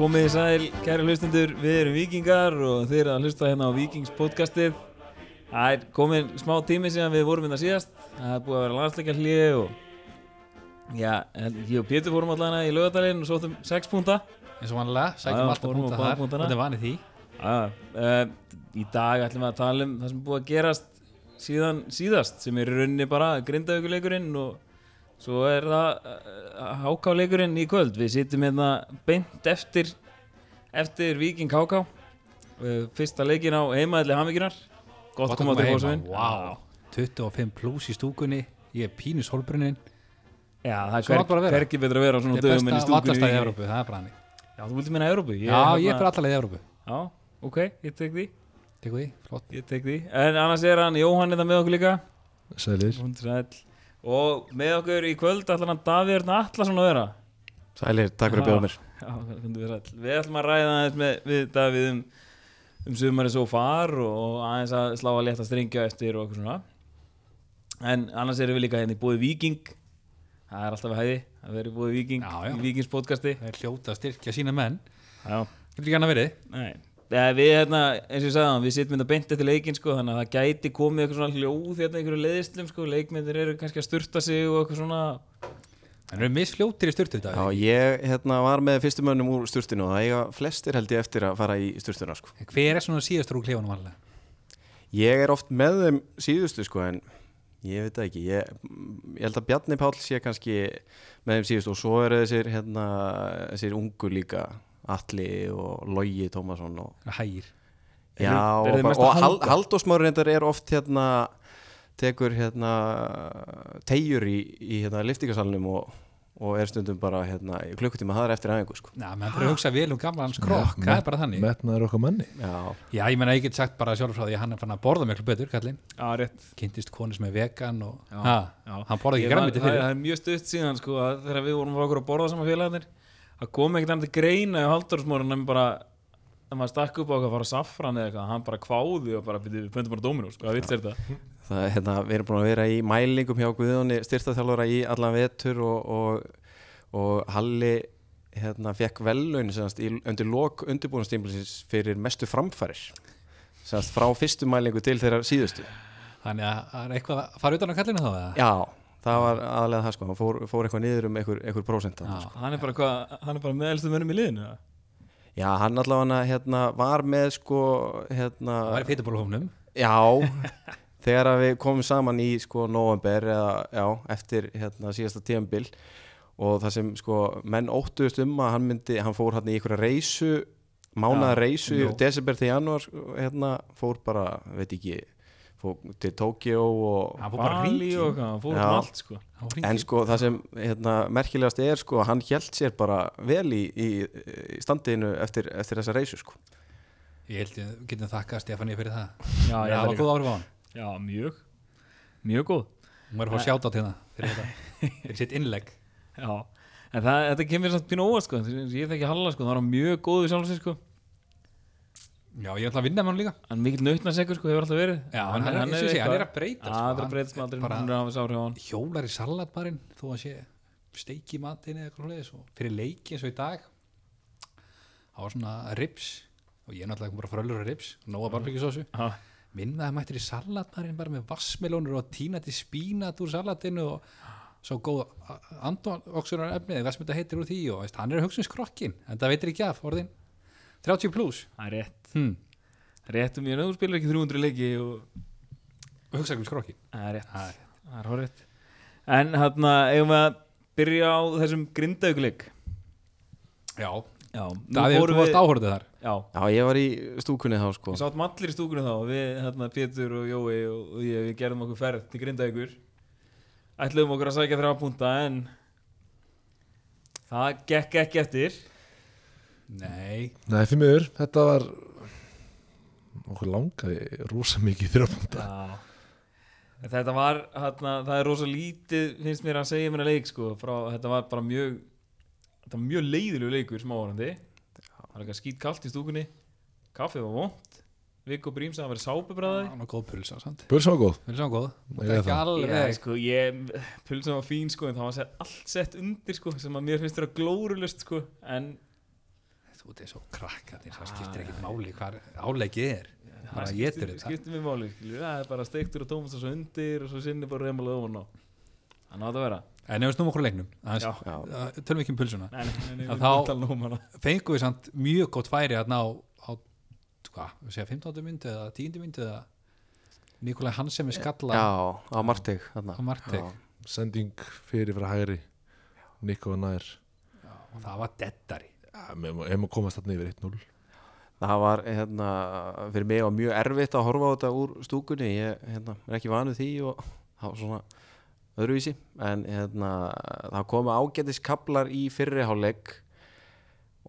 Komið í sæl, kæri hlustundur, við erum vikingar og þið eru að hlusta hérna á Vikings podcastið. Það er komin smá tími síðan við vorum hérna síðast, það er búið að vera landsleikja hlið og já, ég og Pétur fórum allavega í laugadalinn og sóttum 6 púnta. eins og vanlega, sækjum alltaf púnta þar. þetta er vanið því. Já, uh, í dag ætlum við að tala um það sem er búið að gerast síðan síðast sem er rauninni bara grindavíkuleikurinn og svo er það hákáleikurinn í kvöld. Við sittum hérna beint eftir eftir Víking háká uh, fyrsta leikin á heimaðli hamvíkinar gott koma til fórsvinn wow. 25 pluss í stúkunni. Ég er pínus hólbrunnin Já, það er átti bara að vera. hverki betur að vera á svona er dögum en í besta stúkunni í vallastæði í Víkingi. Evrópu, það er bara hann Já, þú vildi minna Európu já, ég er hérna- fyrir allavega í Evrópu. Já, ok, ég tek því. Tekur því, flott. Ég tek því. En annars er hann Jóhann þetta með okkur líka. Sælir Og með okkur í kvöld ætlar hann Davíð Örn Atlason að vera. Sælir, takk fyrir að bjóða mér. Já, við ætlum að ræða aðeins með við Davíð um, um sumarið svo far og aðeins að slá að leta stringja eftir og eitthvað svona. En annars erum við líka hérna í búið Víking. Það er alltaf að hæði að vera í búið Víking Já, já. í Víkings podcasti það er hljóta að styrkja sína menn. Já. Getur ekki annað verið. Nei Eða, við hérna, eins og ég sagði hann, við sittum hérna beint eftir leikin sko, þannig að það gæti komið eitthvað svona hljóð hérna, einhverju leiðislum sko, leikmyndir eru kannski að sturta sig og eitthvað svona. En eru misfljótir í styrtu þetta Já, ég hérna, var með fyrstu mönnum úr sturtinu og það eiga flestir held ég eftir að fara í sturtuna sko. hver er svona síðastur úr klefunum vanlega Ég er oft með þeim síðustu sko, en ég veit það ekki. Ég, ég held að Bjarni Páll sé kannski með þeim síðustu og svo eru þessir, hérna, þessir ungu líka Atli og Logi Tómasson og, hægir Já, og, bara- og Hal- halda? Halldór Smári reyndar er oft hérna tekur hérna tegjur í, í hérna liftingasalunum og, og er stundum bara hérna í klukkutíma þar eftir aðeingu sko. Já, menn fyrir að hugsa vel um gamla hans krokk, það er bara þannig. metnaður okkar manni. Já, Já, ég menna ég get sagt bara sjálf frá því að hann er fann að borða miklu betur, kallinn Já, rétt. Kynntist konu sem er vegan og Já, ha, já. hann borða Ég ekki græmiti það, fyrir það er mjög stutt síðan sko, að þegar við vorum okkur að borða saman félagarnir það kom ekkert annað til greina í haldursmórun en bara að maður stakk upp á að fara safran eða eitthvað, hann bara kváði og bara, við pöntum bara dóminu, sko, hvað vilt er þetta? það er hérna, við erum búin að vera í mælingum hjá Guðjóni styrtaþjálfara í allan vetur og, og, og Halli hérna fekk í, undir lok undirbúinastímbilsins fyrir mestu framfærir semast, frá fyrstu mælingu til þeirra síðustu Þannig að það er eitthvað að fara utan á kallinu þá eða? Já, það var aðlega það sko, hann fór, fór eitthvað niður um einhver, einhver prósent Já. sko. Hann er bara, hvað, hann er bara meðelstu mönnum í liðinu eða? Já, hann allavega hérna, var með sko hérna, Það var í feitabólhófnum Já, þegar að við komum saman í sko november eða já, eftir hérna síðasta tíambil og það sem sko menn óttuðust um að hann myndi, hann fór hann í einhverja reysu mánaða Já, reysu í jú. desember til januar sko, hérna, fór bara, veit ekki fór til Tokyo og Hann fór bara Bali og hann fór um allt sko. En sko það sem hérna, merkilegast er sko, hann hjælt sér bara vel í, í, í standinu eftir, eftir þessa reysu sko. Ég held ég getum þakkað Stefáni fyrir það. Já, Það já, var líka. góð áhrif á hann. Já, mjög. Mjög góð. Hún var að fá sjátt á til það fyrir þetta. Fyrir sitt innlegg. Já, en það, þetta kemur samt pínu óvart sko. Ég þekki Halla sko, það var mjög góð við sjálfsins sko Já, ég ætla að vinna með hann líka. Hann er mikill nautnasekur sko, hefur alltaf verið. Já, hann, hann, hann, er, hann er að breyta það er að breyta smaldurinn, bara hann er að sári á hann. hjólar í salatbarinn þó að sé steiki matinn eða eitthvað og fyrir leiki eins og í dag það var svona ribs og ég er náttúrulega bara frölur af ribs nóga barbekjusósu Já, minna það mættir í salatbarinn bara með vassmelónur og tínati spínat úr salatinu og svo góð andoksunar efnið, hvað sem þetta heitir úr því og hann er hugsa um en það veitir ekki af orðin 30 pluss það er rétt hmm. Rétt um ég, þú spilar ekki 300 leiki og og hugsa ekki um skrokkin það er rétt. Það er Það er horrið En hérna, eigum við að byrja á þessum grindaugleik já, Já, nú Davíð, þú varst áhörðu þar. Já, Já, ég var í stúkunni þá sko. Við sáttum allir í stúkunni þá Við, hérna, Pétur og Jói og, og ég, við gerðum okkur ferð til grindaugur Ætluðum okkur að sækja þrjá púnta en það gekk ekki eftir. Nei, Nei, fyrir miður, þetta var okkur langaði rosa mikið þrjáfunda Já. Þetta var, hérna, það er rosa lítið finnst mér að segja mér að leik sko frá, þetta var bara mjög þetta var mjög leiðilegu leikur smávarandi. Það var eitthvað skýt kalt í stúkunni kaffið var vond Viggo Brím sagði að það væri sápubræði. Hann var góð pulsa? Pulsa var góð. Pulsa var góð, það er ekki það. alveg Já, sko, ég, pulsan var fín sko en það var sett, allt sett undir sko sem að mér finnst vera glórulust sko en út eins og krakkarnir það skiptir ekkit máli hvað áleikið er Það getur þetta skiptir mér máli skilur. það er bara steiktur og tómast og svo undir og svo sinni bara reymalað ofan á þannig að það vera en ef við snúum okkur leiknum Já. Já. tölum við ekki um pulsuna nei, nei, nei, nei, Að við þá- um fengum við samt mjög gott færi að ná á, segja 15. myndu eða 10. myndu eða Nikolai Hansen með skalla Já, á Marteg þarna. á Martek Já. sending fyrir frá hægri Nico nær og það var dettari ef maður komast þarna yfir 1-0 Það var hérna, fyrir mig var mjög erfitt að horfa á þetta úr stúkunni. Ég hérna, er ekki vanuð því og það var svona öðruvísi. En hérna, það komu ágætis kaplar í fyrri hálfleik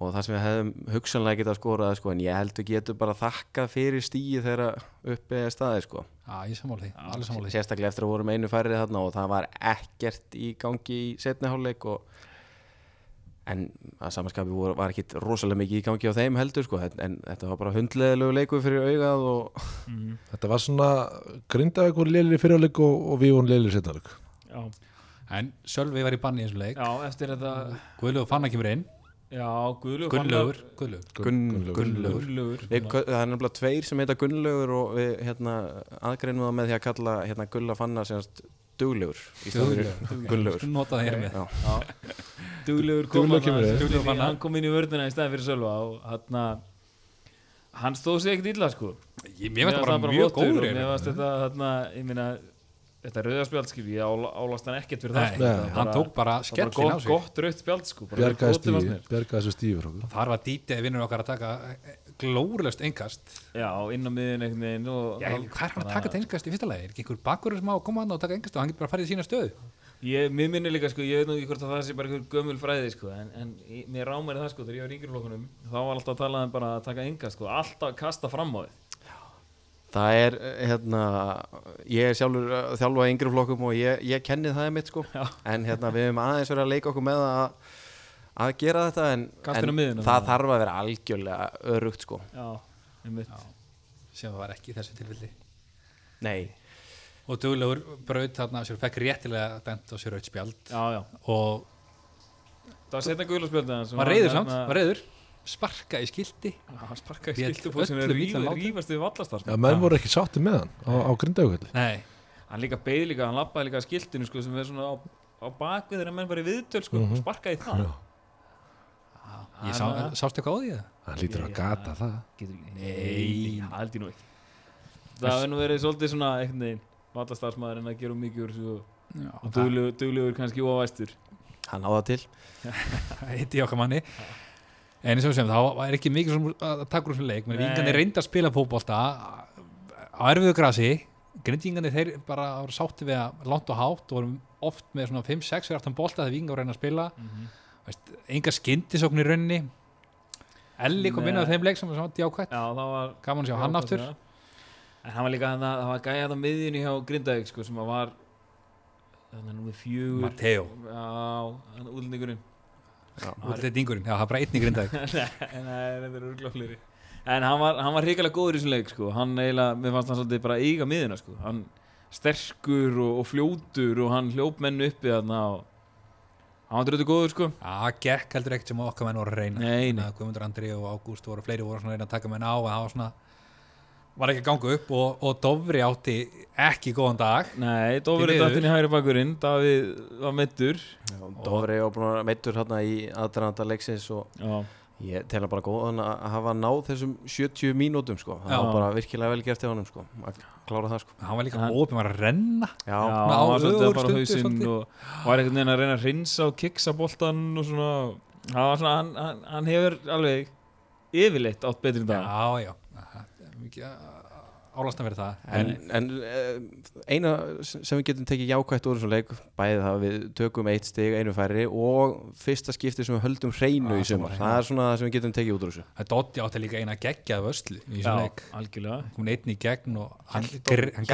og það sem við hefðum hugsanlega getað skorað sko, en ég held við getum bara þakkað fyrir stíi þegar uppi er staði sko. Sammála því sérstaklega eftir að vorum einu færið þarna og það var ekkert í gangi í setni hálfleik og en að samanskapi voru, var ekkit rosalega mikið í gangi á þeim heldur sko, en, en þetta var bara hundleðilegu leikur fyrir augað og þetta var svona grindavík voru leilir í fyrirleik og, og við vorum leilir í setnaðleik já, En Sölvi var í banni í þessum leik. Já, eftir þetta Guðlaugur fann ekki mér inn. Já, Gunnlaugur Gunnlaugur. Það er nefnilega tveir sem heita Gunnlaugur og við hérna, aðgreinum það með því að kalla hérna, Gulla Fanna semast duglegur í staðinn fyrir Gunnlaugur. Notaði hér með. Já. Duglegur kom Duglegur hann, kom inn í vörðina í staðin fyrir Sölva og hann hann stóð sig ekkert illa sko. Ég- Mér finnst það bara mjög góður mér í fannst þetta þarna, ég meina þetta rauða spjald skilji, ég ála- álast hann ekkert fyrir það sko. Nei, var hann tók bara skellin á sig. gott rautt spjald sko bjargaði þessu okkur. Þar var dítið vinnur okkar að taka glórulöst engast já, inn á miðin einhvern veginn og Já, hvað er hann að taka þetta engast í fyrsta lagi? Er ekki einhver bakkurur sem á að koma hann og taka engast og hann getur bara farið í sína stöðu? ég, mér minni líka sko, ég veit nú ekki hvort að það sé bara einhver gömul fræði sko, en, en ég- mér rámæri það sko, þegar ég var í yngreflokkunum þá var alltaf að tala um bara að taka enga sko, alltaf kasta fram á þið það er eh, hérna ég er sjálfur eh, þjálfa í yngri flokkum og ég, ég kenni það mitt sko Já. en hérna við hefum aðeins verið að leika okkur með að að gera þetta en, en miðjuna, það þarf að vera algjörlega örugt sko. Já, sem það var ekki í þessu tilfelli. Nei, og duglegur braut þarna sér fekk réttilega bent á sér raut spjald. Já, já, og það var setna guðlarspjöldi hans var reyður samt, var reyður sparka í skildi hann sem er öllum illan látum. rífast við vallastar ja, menn voru ekki sátti með hann á, á grindavík Nei, hann líka beið líka, hann lappaði líka að skiltinu sko, sem er svona á, á bakvið þegar menn var í viðtöl sko, Mhm. sparkaði í það. Já. Ég sá, sástu eitthvað á því það? hann lítur að gata það. nei, held ég nú ekki. Það hefur nú verið svolítið svona einhvern veginn vallastarsmaður en að gera mikið úr þessu og- Já, og duglegur, duglegur kannski óvæstur. Hann á það til. Það hitti okkar manni. En eins og við segjum, þá var ekki mikið svona að taka úr þessum leik, menn vingandi reynda að spila fótbolta á erfiðu grasi. Grindingandi þeir bara voru sátti við að langt og hátt og vorum oft með svona 5-6 fyrir aftan bolta þegar vingar reyna að spila. Veist, enga skyndisókn í rauninni. Elli kom inn á þeim leik sem var svona var gaman að sjá hann aftur. en hann var líka hann það var gæja það miðjunni hjá Grindavík sko, sem að var þannig að nú er fjögur. Matteo, já, útlendingurinn. Útlendingurinn, já það er bara einn í grindavík. Nei, nei, þetta er örgulega fleiri. En hann var, hann var hrikalega góður í þessum leik sko. Hann eiginlega, mér fannst hann svolítið bara eiga miðina sko. Hann sterkur og, og fljótur og hann hljóp menn uppi þarna og var drötu góður sko. Já, gekk heldur ekkert sem okkar menn voru að reyna Nei, nei. Guðmundur Andri og Ágúst voru fleiri voru svona að reyna að taka menn á en það var svona var ekki að ganga upp og, og Dofri átti ekki góðan dag Nei, miður. dattinn í hægri bakurinn Davíð var mittur Dófri var meittur hérna í aðdraðanda leiksins og Já, ég tel bara góðan að hafa náð þessum 70 mínútum sko. Það Já. var bara virkilega vel gert hjá honum sko að klára það sko. Hann var líka ópinn var að renna. Já, hann var svolítið að ögur fara á stundu hausinn og var einhvern veginn að reyna að rinsa og kiksa boltan og svona. Það var svona, hann, hann, hann hefur alveg yfirleitt átt betri dag já, já, það er mikið álastan verið það en, en eh, eina sem við getum tekið jákvætt úr þessum leik bæðið það að við tökum eitt stig einu færri og fyrsta skipti sem við höldum hreinu í sumar, sammála. það er svona það sem við getum tekið út úr þessu. Það Dotti átti líka eina geggjað vöslu í þessum leik. algjörlega. Komin einn í gegn og hann, Hélt gre, hann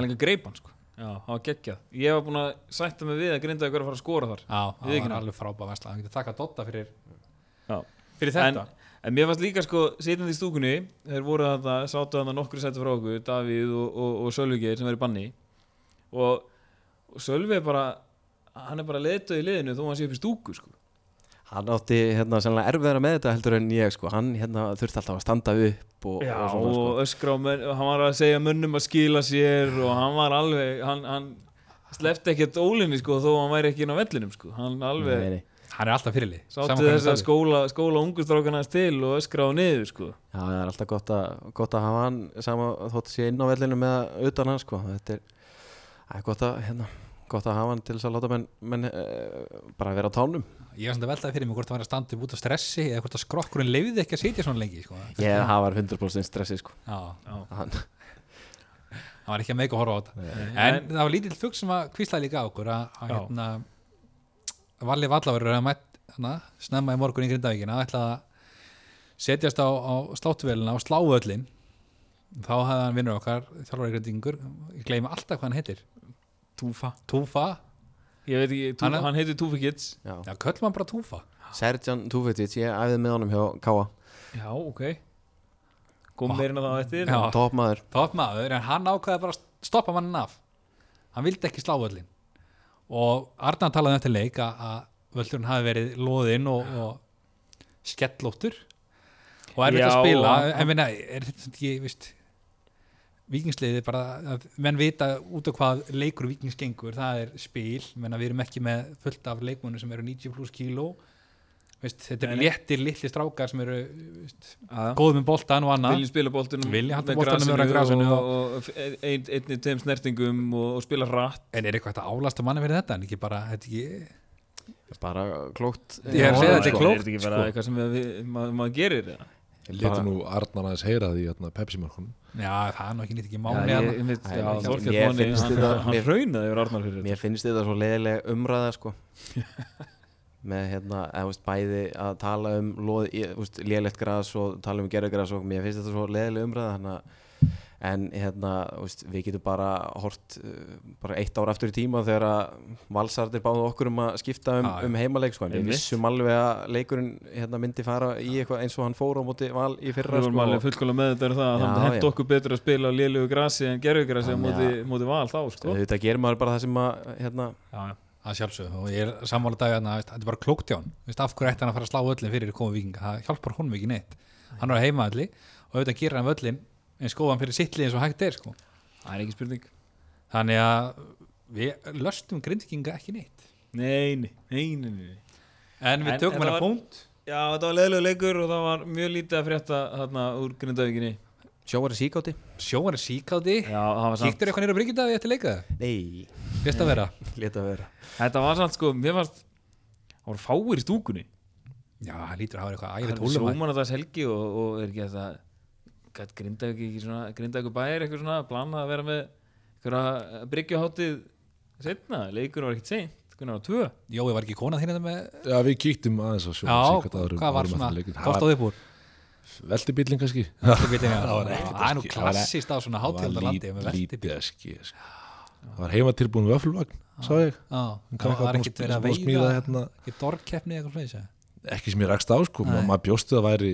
hann. líka greip hann sko. Já, það var geggjað. Ég var búinn að sætta mig við að grinda ykkur að fara að skora þar. Já, það var alveg frábæð vesla hann getur þakka Dotta fyrir, Já. fyrir en, þetta. En mér fannst líka sko, sitjandi í stúkunni Þeir voru þarna, sátu þarna nokkru sættu frá okkur Davíð og, og, og Sölvi Geir sem er í banni Og, og Sölvi er bara Hann er bara leðtöð í liðinu þó hann sé upp í stúku sko hann átti hérna sannlega erfiðara með þetta heldur en ég sko, hann hérna þurfti alltaf að standa upp og, Já, og svona sko. og öskra og hann var að segja mönnum að skila sér og hann var alveg, hann, hann slefti ekkert ólinni sko þó hann væri ekki inn á vellinum sko, hann alveg Nei, nei. Hann er alltaf fyrirlið sátti þess að skóla, skóla ungustrákana til og öskra á niður sko. Já, það er alltaf gott að, gott að hafa hann sama þótt sé inn á vellinu með utan hann sko. þetta er, er gott að hérna, gott að hafa hann til þess að láta menn, menn e, bara vera á tánum ég var svona að veltaði fyrir mig hvort það var að standa út af stressi eða hvort að skrokkurinn leiði ekki að sitja svona lengi sko. ég það var 100% stressi sko. já, Já. hann, það var ekki að meika að horfa á þetta en, En- það var lítill fugg sem að kvíslaði líka á okkur að, hérna Valli Vallaverður að mætt hana, snemma í morgun í Grindavíkina ætla að setjast á, á sláttuvelina og slá öllin þá hefði hann vinnur okkar þjálfari grindingur, ég gleymi alltaf hvað hann heitir. Túfa. Túfa, ég veit ekki, tú, Hann er- hann heitir Túfa Kids já. já, köllum hann bara Túfa. Serjan Tufitic, ég æfði með honum hjá Káa já, ok. Kom meirinn að það á eftir. Já. toppmaður Tótt maður, en hann ákvaði bara að stoppa mannin af. Hann vildi ekki slá öllin og Arnar talaði eftir leik að, að völdurinn hafi verið loðinn og, og skellóttur. Og erfitt að Já, spila. en minna, er þetta ekki, veist vikingsliði bara að menn vita út af hvað leikur vikings gengur, það er spil. Menna við erum ekki með fullt af leikmunum sem eru 90 pluss kíló veist, þetta nei. léttir litli strákar sem eru góð með boltan og annað vilja spila boltunum Vilja halda með boltanum að og, og, og ein, einni tveim snertingum og, og spila rætt En er eitthvað hægt að álasta manni fyrir þetta en ekki bara, þetta ekki bara klókt Ég er að segja þetta er sko. klókt, er þetta ekki bara sko. eitthvað sem við, maður mað gerir eða? Létu nú Arnar aðeins heyra því hérna, Pepsi-markunum Já, það er nú ekki nýtt ekki Já, ég, hérna. ég já, mér Þorkell finnst Máni, þetta- mér- raunaði yfir Arnar fyrir þetta mér finnst þetta svo leiðileg umræða sko með hérna, eða, veist, bæði að tala um þú lélegt gras og tala um gerðugras og mér finnst þetta svo leiðileg umræða hana, en hérna, þú veist, við getum bara hort uh, bara eitt ár aftur í tíma þegar að valsardir báðu okkur um að skipta um, um heimaleik sko, en við vissum alveg að leikurinn hérna, myndi fara í eitthvað eins og hann fór á móti val í fyrra Við vorum sko, alveg fullkóla með þetta það að Já, það hent já. okkur betur að spila á lélögu grasi en gerfugrasi Þannig móti, að- móti val þá sko. þetta gerir maður bara það sem að hérna, já, já. Að sjálfsög og ég er sammála dag að þetta er bara klókt hjá hann af hverju ætti hann að fara að slá öllin fyrir komu vikinga það hjálpar honum ekki neitt. Hann er á heimaðalli og auðvitað gerir hann völlin eins góðan fyrir sittli eins og hægt er sko. það er ekki spurning. Þannig að við löstum grindvikinga ekki neitt. Nei, nei, nei, nei, en við En tökum hann að punkt. Já, þetta var leðilegu leikur og það var mjög lítið að frétta þarna úr Grindavíkinni sjóari síkáti. Sjóar er síkáti? Já, það var samt kíktur eitthvað nýra Bryggjudaði eftir leikaða nei, að vera. Leta vera. Þetta var samt sko, mér fannst Það voru fáir í stúkunni. Já, það lítur að hafa eitthvað Það æfið er tólum sóman að það helgi og, og er ekki þetta Gæt Grindavík ekki svona Grindavík bæir eitthvað svona Planað að vera með Eitthvað bryggjuháttið Setna, leikur var ekkit seint tvö. Jói var ekki konað þetta með Já, við kíktum aðeins á sjóma Já, Veltibílinn kannski? Veltibíllinn, já. Það Það er nú. Það klassist á svona Það hátíðaldarlandi með lítið veltibíl eski. Sko. Það var heima tilbúin vöflvagn Sá ég. Það var ekkert verið að veiða hérna. ekki dorgkeppni eitthvað fleis Ekki sem ég rakst á sko. Maður bjóstu að væri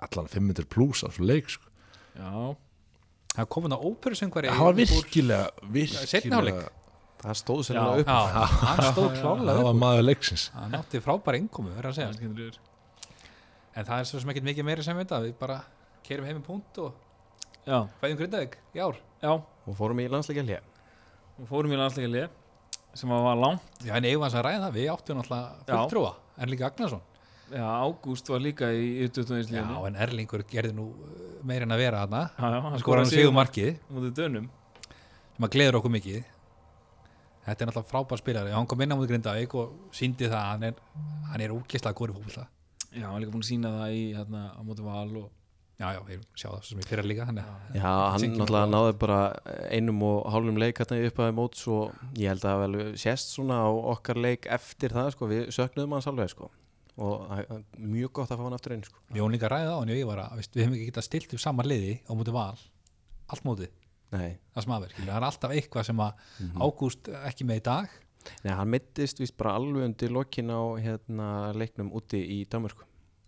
Allan 500 pluss á svo leik sko. Já, Það kom hann á óperusöngvari Það var virkilega. Virkilega það stóð sérlega upp. Það var maður leiksins. Hann átti frábæra innkomu, verður að það segja En það er svo sem ekkert mikið meira sem þetta Við bara kerum heim í punkt og Já, fæðum Grindavík í ár. Já. Og fórum í landsleika hlje Og fórum í landsleika lið Sem var langt. Já, en eigum hans að ræða það, við áttum náttúrulega Já. fulltrúa. Erling Agnarsson. Já, Ágúst var líka í U21 Já, en Erlingur gerði nú uh, meira en að vera þarna. Já, já, Hann skoraði sigur markið Mútið dönum. Sem að gleður okkur mikið. Þetta er náttúrulega frábær spilari. Hann kom inn á mútið Grindavík og síndi það að hann er, hann er úkislega góri fólkvölda Já, hann er líka búin að sína það í hérna á móti val og Já, já, við sjá það sem ég fyrir líka þannig að- Já, hann náttúrulega náði bara einum og hálfum leik hérna upp að móts og ég held að vel sést svona á okkar leik eftir það sko, við söknuðum hans alveg sko. Og mjög gott að fá hann aftur inn sko. Við vorum líka að ræða á hann og ég var að við hefum ekki getað stilt upp sama liði á mútið val allt mútið, Nei, það sem aðver það er alltaf eitthvað sem að Ágúst ekki með í dag Nei hann mittist víst bara alveg undir lokin á hérna, leiknum úti í Danmörku.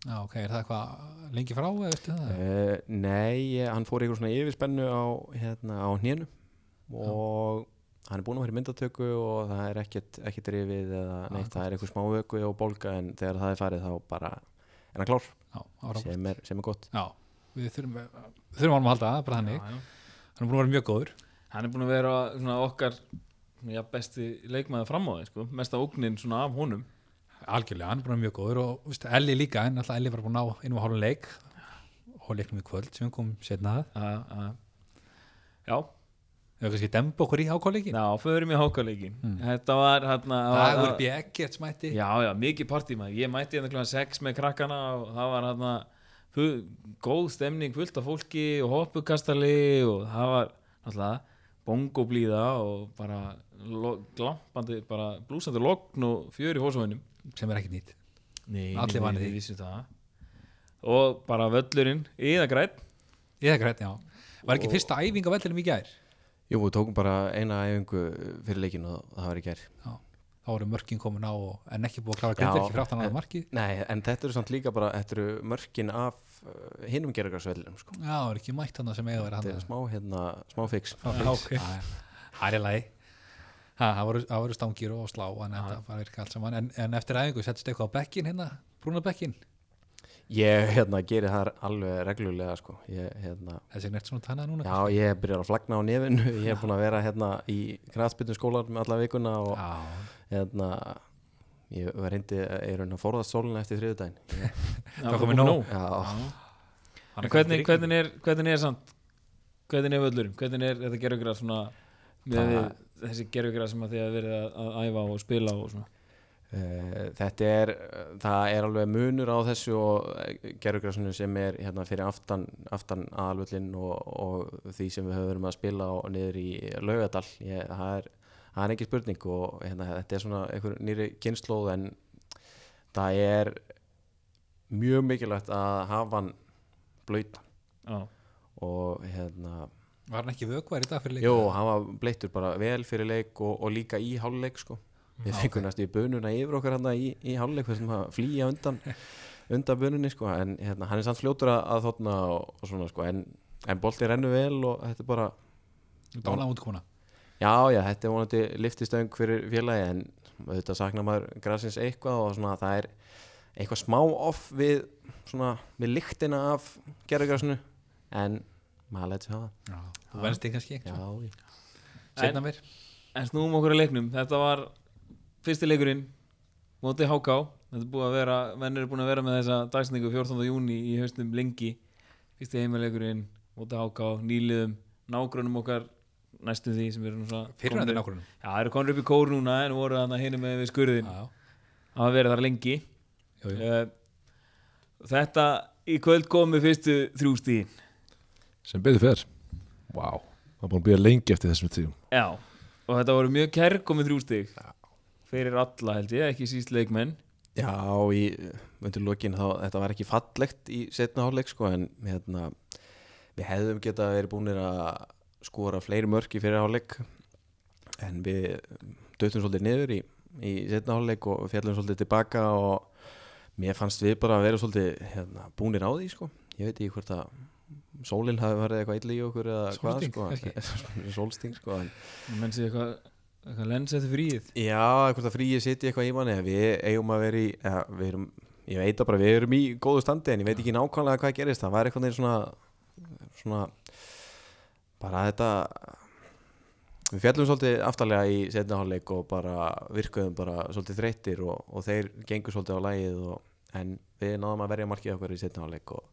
Já, ok, er það eitthvað lengi frá eða veistu það? uh, Nei, hann fór ykkur svona yfirspennu á, hérna, á hnénu og hann er búin að vera í myndatöku og það er ekkert, ekkert rifið eða neitt, það er eitthvað smá vöku og bólga en þegar það er farið þá bara er hann klár. Já, sem er, sem er gott. Já, við þurfum þurfum að halda, það, bara þannig. Já, já. hann er búin að vera mjög góður. Hann er búin að vera svona okkar já, besti leikmaður fram á því sko. mesta ógnin svona af honum. Algjörlega, hann er vera mjög góður og veist, Elli líka, en alltaf Elli var búin innum að hálfum leik og leiknum í kvöld sem komum setna að. Já, við kannski demba okkur í hákáleikin já, förum í hákaleikin Mm. þetta var hérna Dagur B. Eggerts mætti. Já, já, mikið partímaður ég mætti hérna klukkan 6 með krakkana og það var hérna góð stemning, fullt af fólki og hoppukastali og það var náttúrulega bongoblíða og bara glampandi, bara blúsandi logn og fjör í hósvöðunum sem er ekki nýtt. Nei, Allir vanir því. við vissum það. Og bara völlurinn í það grætt ég það grænt, já. Var ekki Og- fyrsta æfing á vellinum í gær? Jú, við tókum bara eina æfingu fyrir leikin og það var í gær. Já. þá voru mörkin komin á og, en ekki búið að klára grindverki aftan en- að markið? Nei, en þetta eru samt líka bara, þetta eru mörkin af uh, hinum gerðugarsvellinum sko. já, það er ekki mætt hann sem eiga að vera Þetta er hann smá, hérna, smá fix. Það er í lagi það voru, það stangir og slá en þetta var virka allt saman. En, en eftir æfingu settist eitthvað á bekkin hérna brúna bekkin, Ég, hérna, gerir það alveg reglulega, sko. Ég, hérna, þessi nert svona tannað núna já, ég byrjar að flagna á nefinu. Ég er búin að vera, hérna, í knastbyttum skólar með alla vikuna og, já, hérna Ég var reyndi, er að forðast sólina eftir þriðudaginn Ég- Já, komið nóg. Er hvernig, hvernig, er, hvernig er samt hvernig er völlurum, hvernig er þetta gerðugrað svona með Það- við, þessi gerðugrað sem að þið að verið að, að æfa og spila og svona? Uh, þetta er það er alveg munur á þessu og gerðugrassinu sem er hérna fyrir aftan, aftan aðalvöllin og, og því sem við höfum verið að spila og niður í laugadal ég, það, er, það er ekki spurning og hérna, þetta er svona einhver nýri kynnslóð en það er mjög mikilvægt að hafa hann blöytan og hérna var hann ekki vökvar í dag fyrir leik Jó, hann var bleittur bara vel fyrir leik og, og líka í háluleik sko. Við Já, fengum næstu í bönuna yfir okkar hann í, í háluleik þessum að flýja undan, undan bönunni sko. en hérna, hann er samt fljótur að, þotna og, og svona sko. en, en bolti rennu vel og þetta er bara dála út kona já, já, þetta er vonandi liftistöng fyrir félagi en þetta saknar maður grassins eitthvað og svona það er eitthvað smá off við svona, við lyktina af gerðugrassinu en maður lætur sig hafa. Þú venst þig kannski já, já. setna mér en snúum okkur að leiknum. Þetta var fyrsti leikurinn mótið HK þetta er að vera, búin að vera með þessa dagsningu 14. júni í haustum lengi. Fyrsti heimaleikurinn mótið HK, nýliðum nágrunum okkar næstum því sem eru komnir- nákvæmum Já, það eru konur upp í kór núna en voru þarna hinum með við skurðin hafa verið þar lengi. Jú, jú. uh, þetta í kvöld komu fyrstu þrjú stíðin sem betur fer. Vá, það er búin að býja lengi eftir þessum tíum. Já, og þetta voru mjög kærkomið þrjú stíð fyrir alla held ég, ekki síst leikmenn. Já, í undir lokin þá, þetta var ekki fallegt í setna hálfleik sko, en hérna, við hefðum geta verið búinir að skora fleiri mörki fyrir hálfleik en við döttum svolítið niður í, í setna hálfleik og fjallum svolítið tilbaka og mér fannst við bara að vera svolítið hérna, búinir á því sko. ég veit ekki hvort að sólinn hafi verið eitthvað illa í okkur eða Sólsting, hvað sko. sólsting sko en menn sé eitthvað, eitthvað lens eftir fríið. Já, hvort að fríið sitji eitthvað í manni við eigum að vera í við erum, ég veit að bara við erum í góðu standi en ég veit ekki nákvæmlega hvað gerist. Það var eitthvað svona svona bara þetta við fjallum svolítið aftarlega í setna hálfleik og bara virkuðum bara svolítið þreyttir og, og þeir gengur svolítið á lægið og, en við náðum að verja markið okkur í setna hálfleik og,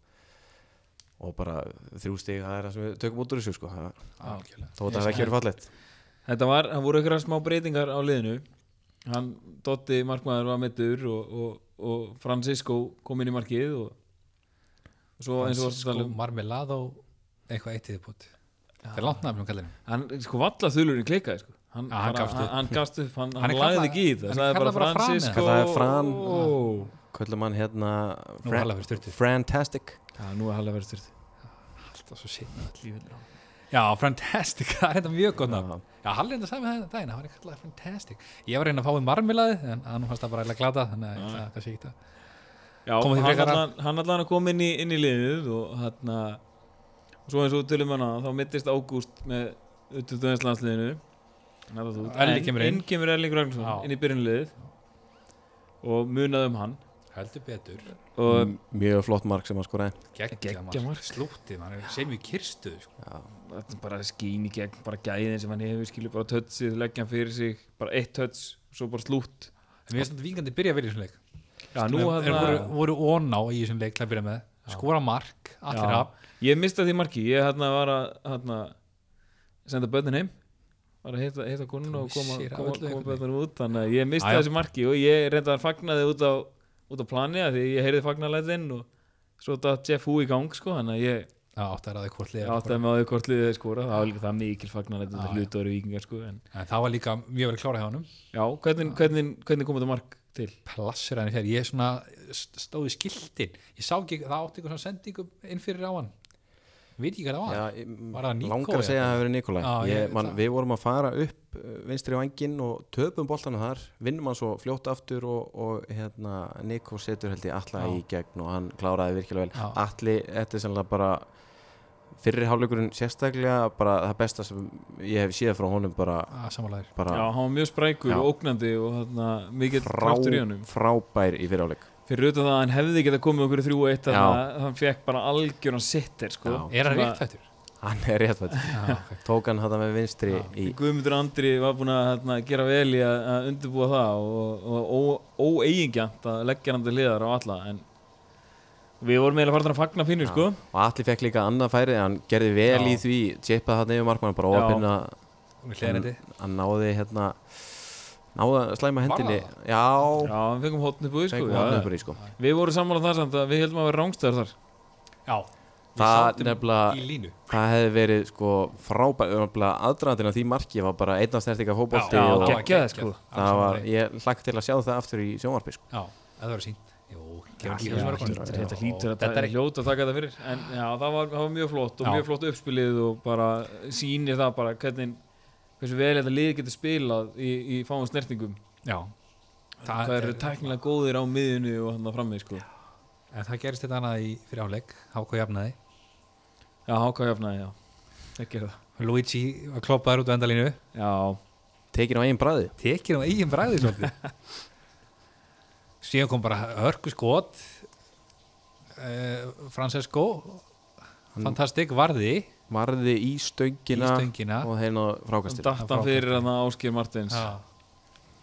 og bara þrjú stig það er það sem við tökum út úr þessu sko. Það, þó þetta hefði ekki verið fallegt. Þetta var, það voru eitthvað smá breytingar á liðinu. Hann, Dotti markmaður var meittur og, og, og Francisco kom inn í markið og, og svo eins og sko um marmelad og eitthvað eitt í þið bútt það er langt nafnum kallinu hann, sko valla þulurinn klikkaði sko. Hann, Já, hann bara- hann, hann gafst upp, hann, Hann er lagði ekki í það hann er bara Fran, Francisco. Kallaði Fran. Ó. Köllum hann hérna er styrtu Fantastic Já, nú er Halla verið styrt alltaf svo síðan já, fantastic, það er þetta mjög gott nafn. Já. já, Halli enda sagði með það daginn, það var eitthvað fantastic. Ég var að reyna að fá við marmelaði en hann fannst það bara eiginlega glata þannig að ætla kannski ekki að Já, hann að- allan, hann allan að koma inn í, inn í liðið og hann og svo eins og tölum hana þá mittist Ágúst með 21 landsliðinu. Nafnast út. Elli En kemur inn. kemur Erlingur Ragnarsson inn í byrjunliðið og munað um hann heldur betur. Og mjög flott mark sem hann skoraði geggja mark, slúttið, hann er sem í kirstuð sko. Bara skín í gegn bara gæðin sem hann hefur skilur bara tötsið leggja hann fyrir sig, bara eitt töts svo bara slútt. En mér finnst þetta vingandi byrja að vera í þessum leik. Já, nú er, hann voru, voru óná í þessum leik til að byrja með. Skora mark, allir af. Ég mistaði því marki, ég hérna var að hérna, senda börnin heim. Var að heita, heita konuna og koma, koma, koma börnunum út. Þannig að ég Jæja. þessi marki og ég reynda að fagnaði út á, út á plani að því ég heyrði fagnalæðin og svo datt Jeff Hu í gang sko, þannig að ég að áttaði með því hvort liðið skora það var líka það mikil Já, þetta hlutu ári vikingar sko, en En það var líka mjög verið klára hjá honum. Já, hvernig, hvernig, hvernig kom þetta mark til? Plassir hann hér, ég svona st- stóð í skiltin Ég sá ekki, það átti eitthvað svona sendingu inn fyrir á hann Veit ekki hvað það var? Já, Var það Nico langar að segja að það hefur verið Nikolai. Já, ég, ég- man, það- við vorum að fara upp uh, vinstri vanginn og töpum boltanum þar. Vinnum hann svo fljótt aftur og, og hérna, Nico setur held ég alla Já. í gegn og hann kláraði virkilega vel. Já. alli, þetta er sannlega bara fyrri hálfleikurinn sérstaklega bara það besta sem ég hef séð frá honum bara, að samanlæðir bara Já, hann var mjög sprækur Já. og ógnandi og hérna, mikið frá, kraftur í honum. Frábær í fyrri hálfleik fyrir auðvitað að hann hefði getað komið okkur í 3-1 þannig að hann fekk bara algjöran sitter sko. Er hann réttfættur? hann er ok tók hann þetta með vinstri í Guðmundur Andri var búinn að hérna, gera vel í að, að undirbúa það og, og óeigingjant að leggja hann til hliðar á alla en við vorum eiginlega farin að fagna pínu sko. og allir fekk líka annað færið hann gerði vel Já. í því chippaði hann yfir markmann bara Já. óöfinn að hann náði hérna náði að slæma hendinni. Já, Já, hann fengum hotn upp úr því sko. Já, uppur í sko. Við vorum sammála það samt að við heldum að vera rángstæðar þar. Já. Við Það nefnilega- Í línu. það hefði verið sko frábæð aðdraðandinn af því marki var bara einna snertinga fótbolti Já, og geggjaði, sko. það var, ég hlakk til að sjá það aftur í sjónvarpi sko. Já, það var sínt Jú, Já, kemur ekki þetta hlýtur- þetta hlýtur að þetta er hljóta að taka þetta fyrir. En já, það var, það var mjög flott og Já. mjög flott uppspilið og bara sýnir það bara hvernig hversu vel þetta lið getur spilað í, í fáum snertingum. Já. Hvað eru tæknilega góðir á miðjunni og hann að frammi sko. En það gerist þetta annað í fyrir áleik Háko jafnaði já, háká jafnaði, já. Það. Luigi var kloppaður út á endalínu. Já, tekin á eigin bræði Tekir á eigin bræði svolítið. Síðan kom bara hörku skot. Uh, Francesco Fantastik varði varði í stöngina, Í stöngina. og hann frákastir datt hann fyrir hann Áskir Martins. Já.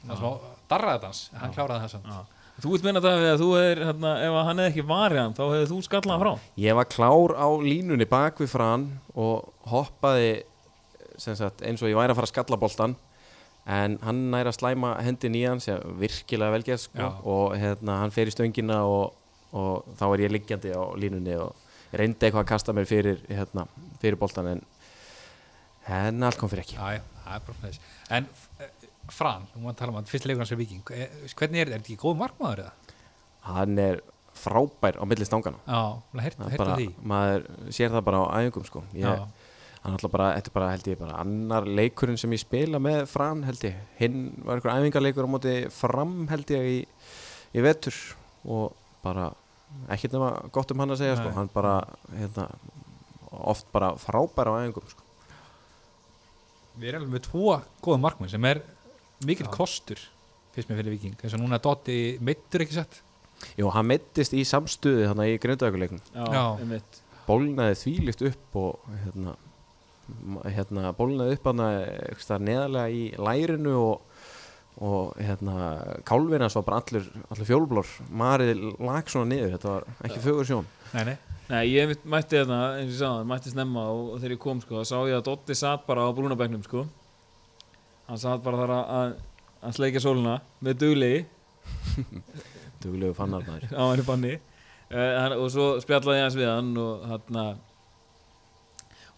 Það var smá darraði dans Hann kláraði það samt. Já. þú vilt meina það að þú er hérna, ef að hann hefði ekki varið hann þá hefði þú skallað hann frá. Ég var klár á línunni bak við fran og hoppaði sem sagt, eins og ég væri að fara að skalla boltan en hann næri að slæma hendin í hann sem virkilega velgerð sko, og hérna, hann fer í stöngina og, og þá er ég liggjandi á línunni og reyndi eitthvað að kasta mér fyrir, hérna, fyrir boltan en en allt kom fyrir ekki. Er svona þess En uh, Fran, nú maður tala um að fyrst leikur hans er viking eh, Hvernig er þetta? Er ekki góð markmaður eða? hann er frábær á milli stangana Já, maður sér það bara á æfingum sko. ég, hann ætla bara, þetta er bara held ég bara annar leikurinn sem ég spila með fram held ég, hinn var einhver æfingarleikur á móti fram held ég í, í vetur. Og bara ekkert nema gott um hann að segja sko. Hann bara hérna, oft bara frábær á æfingum sko. Við erum alveg með tvo góða markmenn sem er mikill kostur fyrst með fyrir viking eins og núna Dotti meittur ekki sett Jú, hann meittist í samstuði hann í grindaukuleiknum já, Já. einmitt bólnaði þvílikt upp og hérna, hérna bólnaði upp hann neðarlega í lærinu og, og hérna kálfina svo bara allur, allur fjólblór marið lag svona niður þetta var ekki fögur sjón. Nei, nei, Nei, ég mætti þarna, eins og ég sagði, mætti snemma og, og þegar ég kom, sko, þá sá ég að Dotti satt bara á brúnabæknum, sko. Hann satt bara þar að, að, að sleikja sóluna með duglegi. Duglegu fannar maður á henni banni. Uh, hann, og svo spjallaði ég hans við hann og hann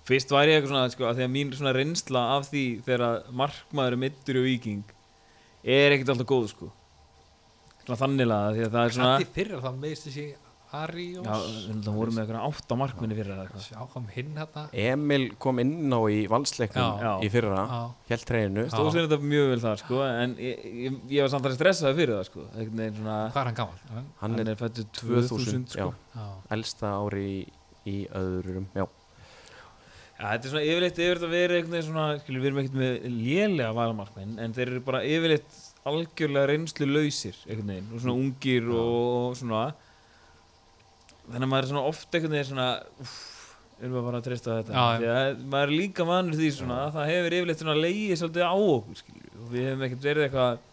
Fyrst var ég eitthvað svona, sko, að því að mín svona reynsla af því þegar markmaður er middur og viking er ekkert alltaf góð, sko. Þanniglega, því að það er svona... Hætti fyrir það meðist þessi Ari og Já, það voru með eitthvað átta markminni fyrir það eitthvað. Sjá kom hinn hérna Emil kom inn á í valsleiknum Já. í fyrra, Já. helt treynu Já. stóð sér þetta mjög vel þar sko en ég, ég, ég var samt að stressaði fyrir það sko einhvern veginn svona Hvað er hann gammal? hann er er fættur 2000, 2000 sko já, Já, elsta ári í, í öðrum já, Ja, þetta er svona yfirleitt yfir þetta verið einhvern veginn svona, skilur, við erum ekkert með lélega varamarkmenn, en þeir eru bara yfirleitt algjörlega reynslu lausir einhvern veginn, og svona ungir og, og svona. Þannig að maður er svona oft einhvern veginn svona uff, erum við að fara að treysta þetta? Því að maður er líka vanur því svona að það hefur yfirleitt svona leiðið svolítið á okkur skilur, og við hefum ekkert verið eitthvað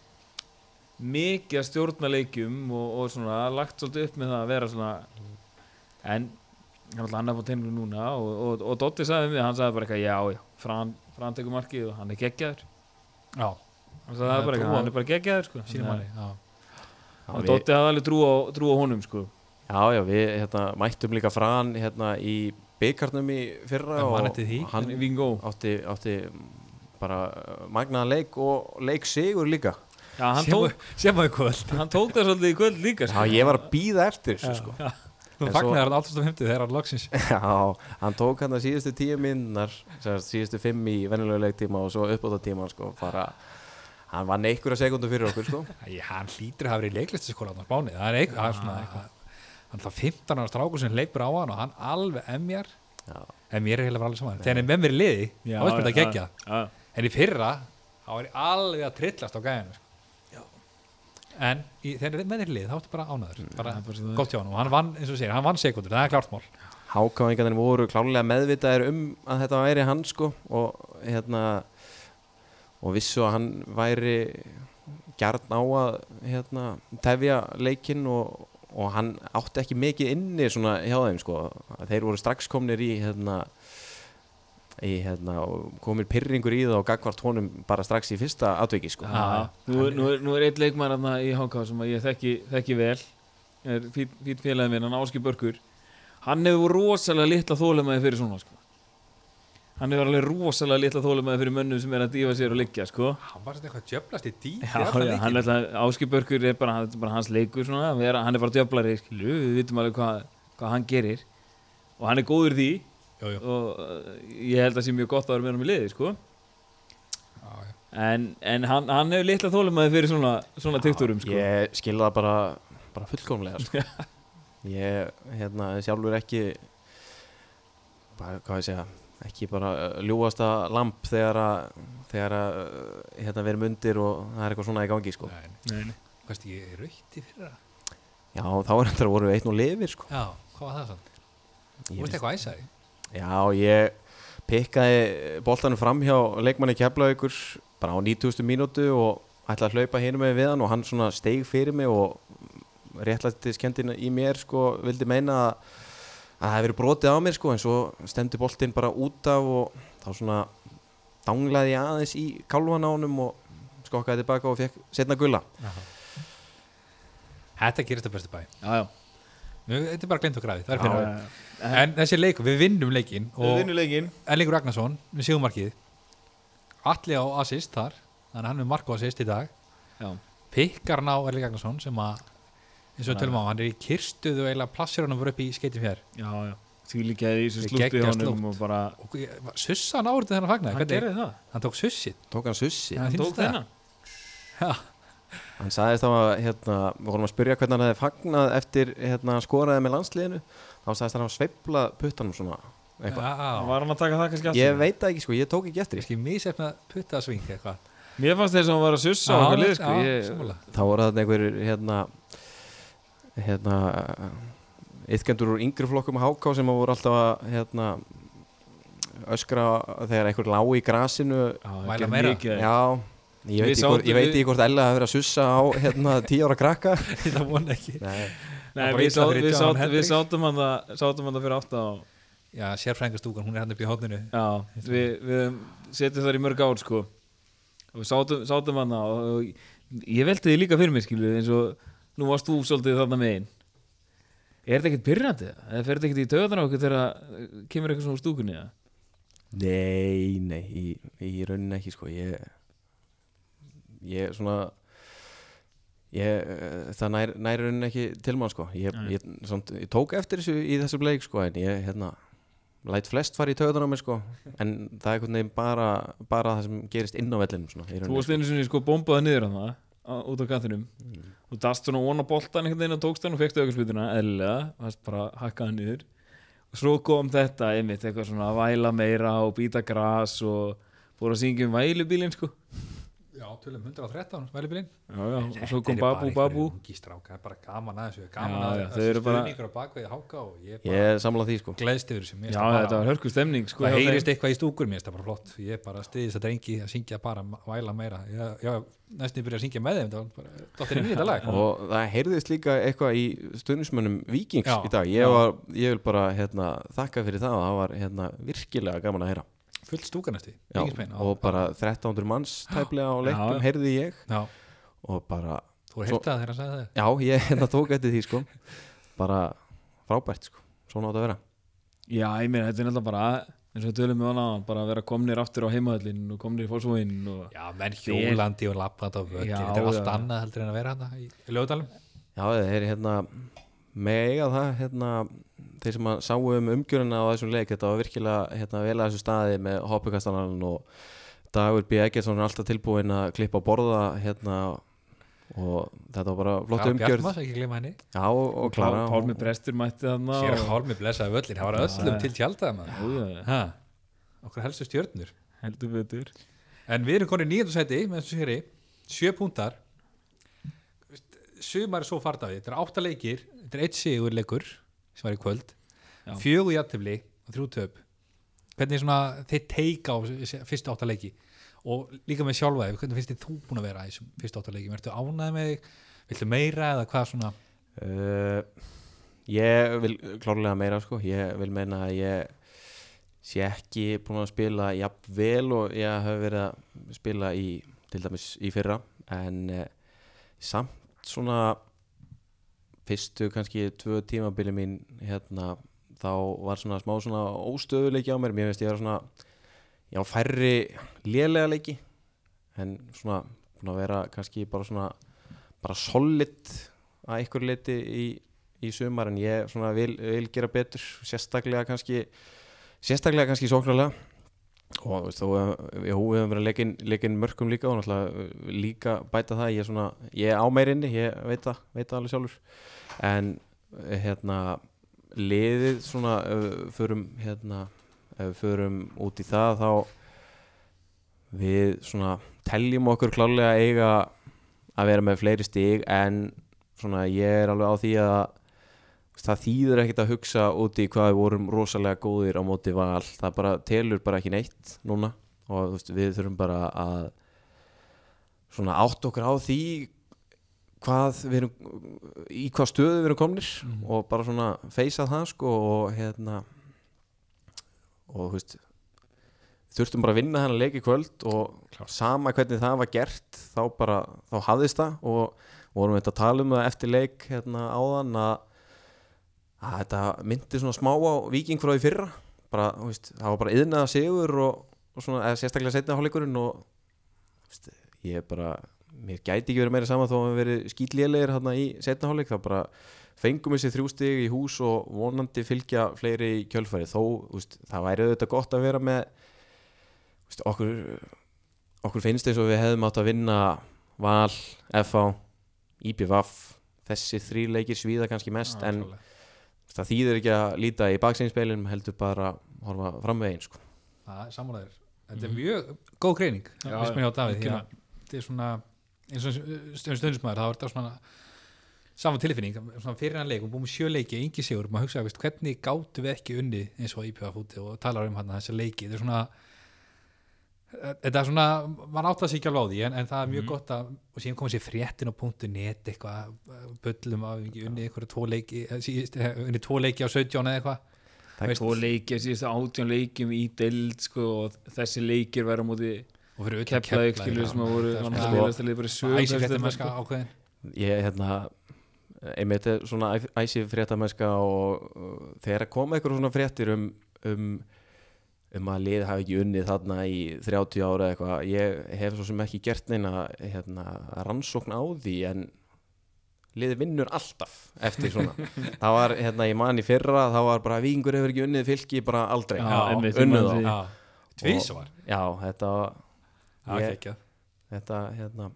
mikið að stjórna leikjum og, og svona lagt svolítið upp með það að vera svona en hann er på tenninu núna og, og, og Dotti sagði við mig, hann sagði bara eitthvað já, já, Fran, Fran tekur markið og hann er geggjaður já, hann sagði bara eitthvað, á- hann er bara geggjaður sko. sínum manni já. Já, og Dotti hafði alveg trú á, trú á honum sko. Já, já, við hérna, mættum líka Fran hérna, í byggarnum í fyrra Já, og eftir því. hann Vingó átti, átti bara magnaðan leik og leik sigur líka já, hann, tók, sem að kvöld hann tók það svolítið í kvöld líka Já, sko. ég var að býða eftir þessu sko þú fagnar hann alltaf hefndi þegar hann loksins Já, hann tók hann að síðustu tíu minnar síðustu fimm í venjulegu leiktíma og svo uppbóta tíma sko, hann vann einhverja sekundu fyrir okkur sko. Æ, hann hlýtur að hafa verið í leiklistaskóla á spáni. Það er eitthvað, það er svona eitthvað hann er það 15 ára strákur sem leipur á hann og hann alveg emjar. Mér er heila alveg saman. Þegar hann er með mér í liði þá er þetta já, gegja en í fyrra þá er ég alveg að trillast á gæðinu en í, þegar er með þér í liði þá ertu bara ánaður bara er bara gott hjá hann og hann vann eins og segir, hann vann sekundur, það er klart mál. Hákáingarnir voru klálega meðvitaðir um að þetta væri hann sko og hérna og vissu að hann væri gjarn á að hérna, tefja leikinn og, og hann átti ekki mikið inni svona hjá þeim sko. Þeir voru strax komnir í hérna í hérna og komir pyrringur í það og gagvart honum bara strax í fyrsta atviki sko. Já, nú, nú, er- nú er eitt leikmar í HK sem að ég þekki, þekki vel. Er fýt, fýt félagið minn, hann Áski Börkur. Hann hefur rosalega litla þólumæði fyrir svona sko. hann hefur alveg rosalega litla þólumæði fyrir mönnum sem er að dífa sér og liggja sko. hann var svona eitthvað djöblast í er alltaf, Áski Börkur er bara, þetta er bara hans leikur svona, að vera, hann er bara djöflari skilu, við vitum alveg hvað, hvað hann gerir. Og hann er góður í því jú, jú. og uh, ég held að sé mjög gott að vera með hann í liði sko. Já, já. en, en hann, hann hefur litla þólumæði fyrir svona, svona tikturum sko. Ég skilða það bara, bara fullkomlega sko. Ég hérna, sjálfur ekki bara, hvað ég segja ekki bara uh, ljúasta lamp þegar að, þegar að uh, hérna, við erum undir og það er eitthvað svona í gangi sko. Nei, nei. Nei. Hvað ég raukt í fyrra? Já, þá er þetta voru við eitt nú lifir sko. Já, hvað var það sann? Þú veist eitthvað æsaði? Já, ég pikkaði boltanum fram hjá leikmanni Keflavíkur bara á 90. mínútu og ætlaði að hlaupa hinum með við hann og hann svona steig fyrir mig og réttlætti skendina í mér sko, vildi meina að að það hefði verið brotið á mér sko en svo stemdi boltinn bara út af og þá svona danglaði ég aðeins í kálvan á honum og skokkaði tilbaka og fekk setna gulla Þetta gerist að bestu bæ Já, já. Þetta er bara glemt og er já. En þessi leikur, við vinnum leikinn Við vinnum leikinn. Erlingur Ragnarsson við sigum markið Alli á assist þar þannig að hann er með mark á assist í dag. Já, pikkar ná Erling Ragnarsson sem að eins og við tölum á, hann er í kirstuðu eiginlega plassir hann upp í skeitin fjær já, já. Því líka í þessu Við slútti honum og bara og ég- sussa hann árið þegar hann fagnaði? Hann hvernig, gerði það. Hann tók sussið tók hann sussi. Já. Hann finnst tók þennan. Já. Hann sagðist þá að hérna, við vorum að spyrja hvernig hann hefði fagnað eftir hérna, skoraði með landsliðinu þá sagðist hann að sveifla puttanum svona eitthvað. Já, Var hann að taka það kannski aftur? Ég veit það ekki sko, ég tók ekki eftir misefna puttaðsving eitthvað Mér fannst þess að hann var að sussa á okkur lið sko. ég. Þá voru það einhver hérna hérna ytkendur úr yngri flokkum háká sem voru alltaf að hérna öskra þegar einhver lá í grasinu Mæla meira. Já, ég veit, sátum ég veit ekki hvort Ella hafi verið að sussa á hérna tíu ára krakka. Það vona ekki. Nei, Nei, Það við, sá, við, sát, við sátum hann það það fyrir átta á já, sérfræðingastúkan, hún er hann upp í hóðninu Já, við, við setjum þar í mörg ár sko. Og við sátum, sátum hann það og, og ég velti því líka fyrir mig skilu eins og nú varst þú svolítið þarna megin. Er þetta ekkert pyrrandi? Eða fer þetta ekkert í töðan á okkur þegar uh, kemur eitthvað svona úr stúkunni? eða? nei, nei í, í rauninni ekki sko. Ég ég svona ég, eh, það nær, nær í rauninni ekki til mann sko. Ég, ég, ég tók eftir þessu í þessu bleik sko en ég hérna læt flest fara í töðan á mig sko. En það er einhvern veginn bara, bara það sem gerist inn á vellinum svona, Þú varst einu sinni sko bombaði niður hann það út á gattinum. Og dast svona á boltan einhvern veginn og tókst hann og fekstu aukarsbytuna eðlilega, það bara hakkaði niður. Svo kom þetta einmitt eitthvað svona að væla meira og býta gras og fór að syngja um vælubílinn sko Já, tölum 113, vælibilinn já, já, og svo kom Babu Babu. Ungi strákar, bara gaman að þessu Gaman Já, að já, þessu þau eru bara- stuðningur á bakveði háka og ég Ég bara er samlað því sko. gleðst yfir þessu það var hörku stemning sko Það heyrist eitthvað í stúkur mér, það bara flott. Ég bara stiðist að drengi að syngja bara væla meira. Já, já næstum byrja að syngja með þeim Það var bara, dottir inn í þetta lag. Og það heyrðist líka eitthvað í stundismönnum Víkings Já, í dag. Ég, var, ég vil bara hérna, þakka fyrir það það var hérna, virkilega gaman að heyra Fullt stúkan eftir og bara 1300 manns tæplega á leiknum Já. heyrði ég. Já, og bara, þú heyrði það þegar hann sagði það. Já ég hérna tók eftir því sko. Bara frábært sko. Svona átt að vera. Já, ég meina, þetta er náttúrulega bara eins og við tölum með hana bara að vera komnir aftur á heimahöllin og komnir í fórsvóin og Já, menn hjólandi og lappandi á völlin Já, Þetta er allt annað heldur en að vera hann í lögadalum já það er hérna mega það hérna þeir sem að sáu um umgjöruna á þessum leik þetta var virkilega hérna, vel að þessu staði með hoppikastanan og Dagur B. Eggertsson er alltaf tilbúin að klippa og borða hérna og þetta var bara flott Já, umgjörð. Bjartmas, ekki gleyma henni. Já og, og Klara Pálmi Brestur mætti þarna Sér Hálmi blessaði völlin, það var öllum Já. til tjaldað maður. Já, já, já, Ha, okkur helstu stjörnur. Heldur betur. En við erum konið nýjöndu seti með þessu séri, sjö púntar Sumar er svo fart af því Þetta er átta leikir, þetta er eitt sigur leikur sem var í kvöld. Fjögur játtifli og þrjú töp. Hvernig svona þið teika á fyrstu átta leiki? Og líka með sjálfaði, hvernig finnst þið þú búin að vera í þessum fyrstu átta leiki, ertu ánæði með þig? Viltu meira eða hvað svona? Uh, ég vil klárlega meira sko. Ég vil meina að ég sé ekki búin að spila jafn vel og ég hef verið að spila í til dæmis í fyrra. En uh, samt svona fyrstu kannski tvö tímabili mín hérna þá var svona smá svona óstöðuleiki á mér. Mér finnst ég vera svona já færri lélega leiki en svona búin að vera kannski bara svona bara solid að einhver leiti í, í sumar. En ég svona vil, vil gera betur sérstaklega kannski sérstaklega kannski sóknarlega og veist, þó jú, við höfum verið að leikin, leikin mörgum líka og náttúrulega líka bæta það ég, er svona, ég er á meir inni, ég veit það, veit það alveg sjálfur. En hérna liðið svona förum hérna förum út í það þá við svona teljum okkur klálega eiga að vera með fleiri stig en svona ég er alveg á því að það þýður ekkert að hugsa út í hvað við vorum rosalega góðir á móti val. Það bara telur bara ekki neitt núna. Og veist, við þurfum bara að svona átt okkur á því hvað við erum í hvað stöðu við erum komnir og bara svona feysa það sko og hérna og þú veist þurftum bara að vinna hennar leik í kvöld og sama hvernig það var gert þá bara, þá hafðist það og vorum við að tala um það eftir leik hérna áðan að, að þetta myndi svona smá á viking frá því fyrra. Bara, veist, það var bara yðnaða sigur og, og svona, eða sérstaklega setna hálfleikurinn og veist, ég bara mér gæti ekki verið meira saman þó að við verið skýtlélegir hérna í setna hálfleik. Þá bara fengum þessi þrjú stig í hús og vonandi fylgja fleiri í kjölfæri þó, veist, það væri auðvitað gott að vera með okkur okkur finnst eins og við hefðum átt að vinna Val, FH IBVF, þessi þrý leikir svíða kannski mest en það þýðir ekki að líta í bakseinspeilin heldur bara að horfa fram veginn sko. Það er sammálaður Þetta er mjög góð greining finnst mér hjá að þetta er svona eins og stundismæður þá er þetta svona saman tilfinning svona fyrir hann leik og búum með sjö leiki engi sigur maður hugsa veist, hvernig gátu við ekki unni eins og IPF úti og talar um hann þessi leiki? Þetta er svona þetta er svona, mann átt að sig ekki alveg á því en, en það er mjög gott að og síðan komið sér fréttin á punktu net eitthvað bullum að við ekki unni eitthvað tvo leiki, eh, eh, unni tvo leiki á 17 eða eitthvað. Það er tvo leikir, síðustu átján leikjum í deild sko, og þessi leikir verða múti og fyrir utan Keflavík Keflavík, skilur sem að voru Þetta er annars svona- liðast að liða bara í sög æsi fréttamennska ákveðin. Ég hérna einmitt er svona æsi fréttamennska og þegar að koma eitthvað svona fréttir um, um um að lið hafi ekki unnið þarna í 30 ára eða eitthvað ég hef svo sem ekki gert neina hérna, rannsókn á því en liði vinnur alltaf eftir svona. Það var hérna í mann í fyrra það var bara vingur hefur ekki unnið fylki bara aldrei. Já, unnið ég man þá tvísvar já þetta Ég- þetta hérna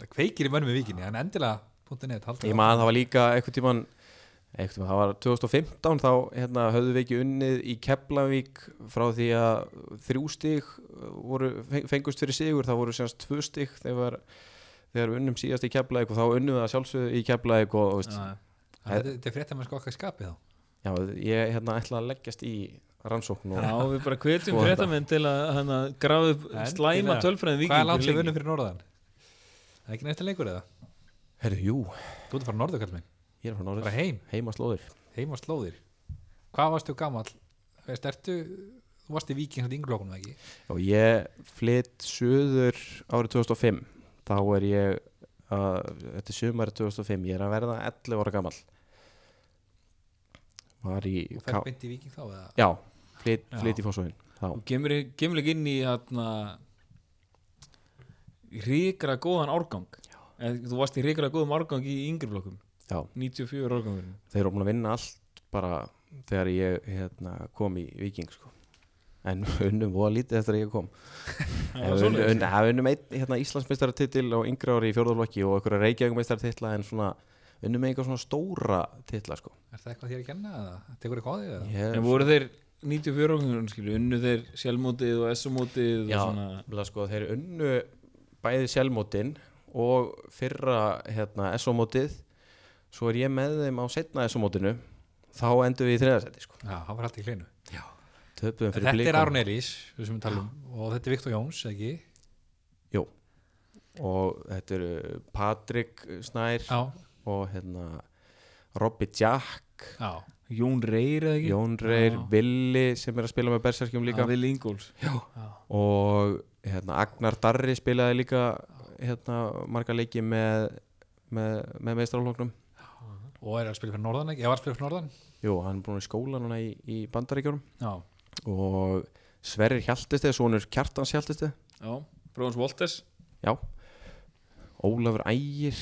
Það kveikir í mönnum í vikinni, en endilega Ég man það var líka einhvern tíman Eitthvað, það var 2015 þá hérna, höfðu við ekki unnið í Keflavík frá því að þrjú stig voru, feng- fengust fyrir sigur þá voru semst tvö stig þegar, þegar við unnum síðast í Keflavík og þá unnum við að sjálfsögðu í Keflavík Þetta er frétt að maður sko okkar skapið þá. Já, ég hérna, ætla að leggjast í rannsókn Já, við bara Skoða fréttamenn til að hana, grafa upp En, slæma tölfræðin Hvað er langt sem viking vinnum fyrir norðan? Það er ekki næstu lengur eða? herru, jú, Þú ert að fara norður kall minn ég er frá Bara Norður heim, heima slóðir. Heim á slóðir. Hvað varstu gamall? Veist, ertu, þú varst í Víking samt í ynglokkunum ekki? og ég flytt söður árið 2005 þá er ég uh, þetta er sömari 2005 ég er að verða 11 ára gamall. Var í Þú færð beint í Víking þá eða? já, flytt, Já. flytt í fósóðin og kemur ekki inn í hérna ríkra góðan árgang. Eða, þú varst í ríkra góðum árgang í yngri flokkum já, 94 árgangurinn þeir eru búin að vinna allt bara þegar ég hérna, kom í Viking sko. en unnum voða lítið eftir að ég kom Það var við unnum, einn hérna, Íslandsmeistaratitil á yngri ári í fjórðarflokki og einhverja Reykjavíkmeistartitla en svona unnum einhver svona stóra titla sko. Er það eitthvað þér að kenna eða? Tekur á þig eða? ég, en voru þeir 94 árgangurinn skilju, unnu þeir sjálfmótið og S-mótið og Já, svona sko, þeir unnu bæði sjálfmótin og fyrra hérna, SO-mótið svo er ég með þeim á setna SO-mótinu þá endum við í þriðasetti sko. Já, hann var alltaf í fyrir Þetta er Blikum. Aron Elís, talum og þetta er Viktor Jóns, ekki? Jú. og þetta eru Patrik Snær Já, og hérna Robby Jack. Já, Jón Reyr eða ekki? Jón Reyr, Já. Willi sem er að spila með Berserkjum líka. Vil Ingóls og hérna, Agnar Darri spilaði líka hérna, marga leiki með með, með meistráloknum og er að spila fyrir Norðan ekki? Ég var að spila fyrir Norðan? Jú, hann er búin í skóla núna í, í bandaríkjónum Já, og Sverrir Hjaltistið, svonur Kjartans Hjaltistið Já, Bróðans Wolters. Já. Ólafur Ægir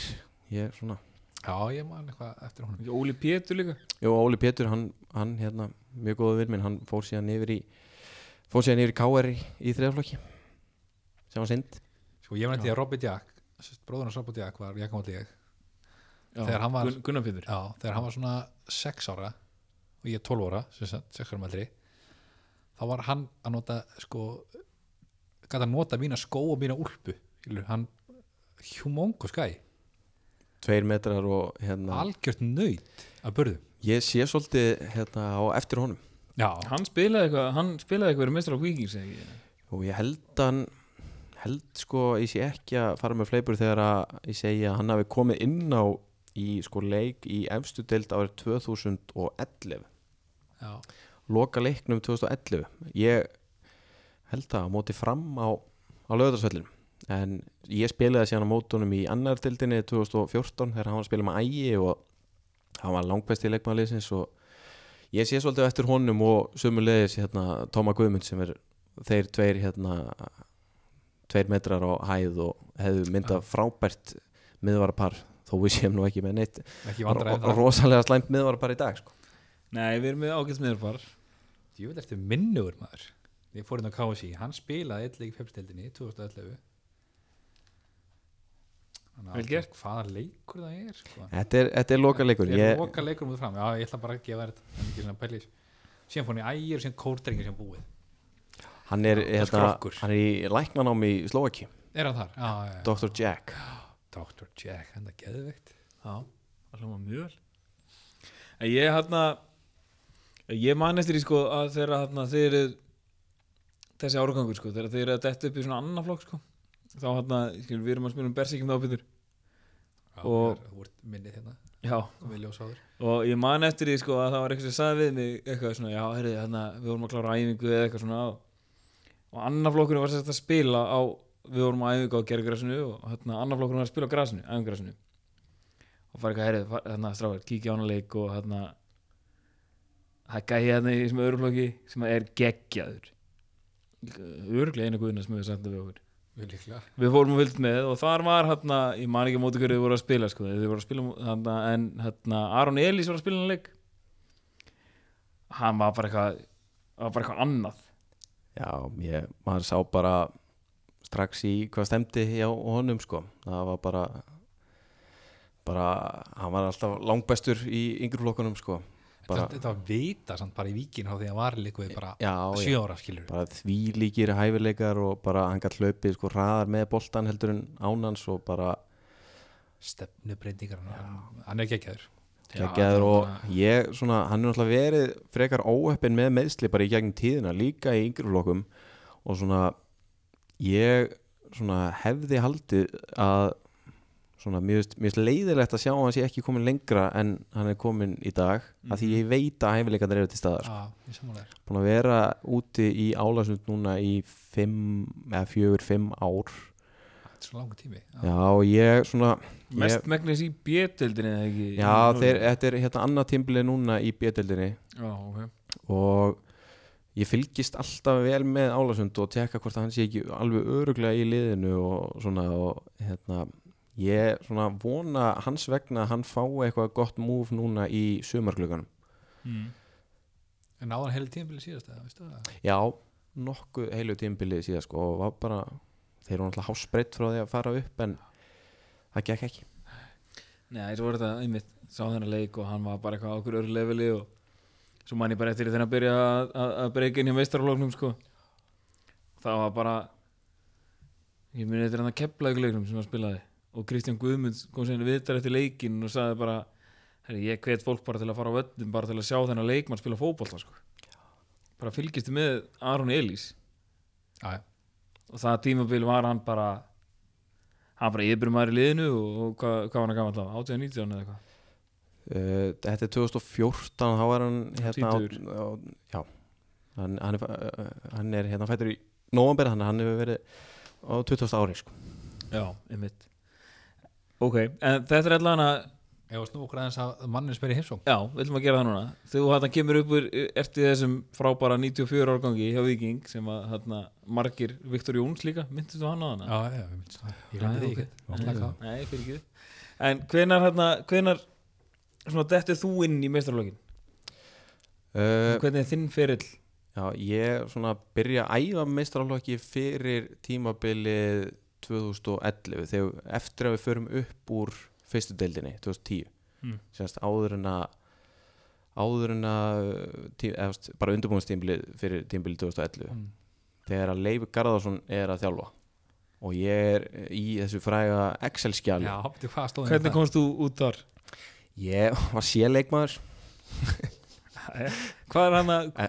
ég er svona já, ég man eitthvað eftir honum. Óli Pétur líka. Jú, Óli Pétur, hann, hann hérna, mjög góða vinn minn, hann fór síðan yfir í fór síðan yfir í KR í, í þriðaflokki. Sem var synd. Sko, ég man eftir að Robby Jack hans Robby Jack var Já, Þegar hann var- Gun- Gunnar Pétur. Já, þegar hann var svona 6 ára og ég er 12 ára, sem sagt, 6 ára meðri þá var hann að nota sko gæti að nota mína skó og mína úlpu hann humongous guy, tveir metrar og hérna algjört nöyt að börðu ég sé svolítið hérna á eftir honum. Já, Hann spilaði eitthvað Hann spilaði eitthvað mestra á Víkings eða ekki? Og ég held hann held sko, ég sé ekki að fara með fleipur þegar að ég segja að hann hafi komið inn á í sko leik í efstu deild árið 2011 já, loka leiknum 2011 ég held það á móti fram á, á lögðarsvellinu en ég spilaði síðan á mótunum í annar dildinni 2014 þegar hann var að spila með ægi og hann var langbæsti leikmæðliðsins og ég sé svolítið eftir honum og sömulegis hérna, Tóma Guðmund sem er þeir tveir hérna, tveir metrar á hæð og hefðu myndað frábært miðvarapar þó við séum nú ekki með neitt ekki það rosalega slæmt miðvarapar í dag sko. Nei, við erum með ágætt meðarpar Ég vil eftir minnugur maður ég fór inn á KSI, hann spilaði eitt leik í fjöpsteldinni 2011 Þannig Vel að gert. hvaða leikur það er sko. þetta er, þetta er loka leikur Ég ég, er loka leikur mútið fram, já ég ætla bara að gefa þetta síðan fór hann í ægir og síðan kórdrengir sem búið Hann er, Já, hérna, hann er í læknanám í Slovaki er hann þar? Já, já, já. Dr. Jack Dr. Jack, hann er geðveikt. Já, hljóma mjög vel. En ég hérna Ég man eftir því sko að þegar hérna, þið eru þessi áragangur sko, þegar þið eru að detta upp í svona annan flokk sko þá hérna, skil, við erum að spila um bersikjum þá Pétur. Já, Og- minnið hérna, Já, og ég man eftir því sko að það var eitthvað sem sagði við mig eitthvað svona, já, heyrðu, hérna, við vorum að klára æfingu eða eitthvað svona og annar flokkurinn var sérst að spila á við vorum á æfingu á gerðgrasinu og hérna, annar flokkurinn var að spila á grasinu, æfingrasinu og fara eitthvað, heyrðu, hérna, stráður kíkja á hana leik og hérna það gæði hérna í þessum öðrum flokki sem er geggjaður. Örglega eina guðina sem sagt það við okkur. Við við fórum og fylgd með og þar var hérna, ég man ekki móti hverju þið voru að spila sko, þið voru að spila hérna, en hérna, Aron Elís var að spila hann leik. Hann var bara eitthvað var bara eitthvað annað. Já, ég, maður sá bara strax í hvað stemdi hjá honum sko. Það var bara bara, hann var alltaf langbestur í yngri flokkunum sko. Bara, þetta, var vita samt bara í víkin á því að hann var líkuð bara já, sjö ára skilur bara því líkir hæfileikar og bara hann gætt hlaupið sko hraðar með boltan heldur en ánans og bara stefnubreitingar hann, er geggjaður. Geggjaður og ég svona, hann er náttúrulega verið frekar óheppin með meðsli bara í gegnum tíðina líka í yngri flokkum og svona ég svona hefði haldið að svona mér finnst- leiðilegt að sjá að hann sé ekki komin lengra en hann er komin í dag af því ég veit að hæfileikarnir eru til staðar. Já, ég samanlega búin að vera úti í álasund núna í fimm eða fjögur, fimm ár. Þetta er svo langur tími. Já. Og ég svona Mest megnis í ekki? Já þeir, þetta er hérna annað tímbilið núna í B-deldinni Já, ok. Og ég fylgist alltaf vel með Álasund og tekka hvort að hann sé ekki alveg öruglega í liðinu og svona og hérna ég svona vona hans vegna að hann fái eitthvað gott múf núna í sumarglöganum mm. En náðan heilig tímabili síðast eða, veistu það? já, nokkuð heilu tímbilið síðan sko og var bara, þeir eru náttúrulega hásbreytt frá því að fara upp en það gekk ekki Nei, svo var þetta einmitt sá þennan leik og hann var bara eitthvað okkur öru leveli og svo man ég bara eftir því hann byrja að, að, að breyka inn í meistarflóknum sko. Það var bara ég muni er hann að kepla ykkur leiknum sem hann spilaði. Og Kristján Guðmunds kom sér viðtar eftir leikin og sagði bara herri, ég hvet fólk bara til að fara á völlum bara til að sjá þennan leikmann spila fótbolta sko. Bara fylgistu með Aron Elís. Já og það tímabil var hann bara hann bara yfirbyrjum maður í liðinu og hvað, hvað var hann gammal á 18-19 eða eitthvað Uh, þetta er 2014 þá var hann hérna á, á, já hann, hann, er, uh, hann er hérna fættur í þannig að hann hefur verið á 20. ári sko. Já, einmitt Ok, en þetta er allan að Ég var snú okkur aðeins að mannin spyrir heimsóng Já, við ætlum að gera það núna Þegar þú hann kemur upp úr ertu þessum frábæra 94 árgangi hjá Viking sem að hérna, margir Viktor Jóns líka, myndist þú hann á hana? Já, já, ég myndi það Ég Já, glemdi því ekki. Nei, fyrir ekki En hvenar, hérna, hvenar svona dettið þú inn í meistarlögin? uh, Hvernig er þinn ferill? já, ég svona byrja að æfa meistarálokki fyrir tímabilið 2011 þegar eftir að við förum upp úr fyrstu deildinni 2010 Mm. semst áður en að áður en að bara undirbúinstímbilið fyrir tímbilið 2011 Mm. þegar að Leifur Garðarsson er að þjálfa og ég er í þessu fræga Já, betur hvað stóðum Hvernig komst þú út þar? Ég var séleikmaður Hvað er hann að Eh.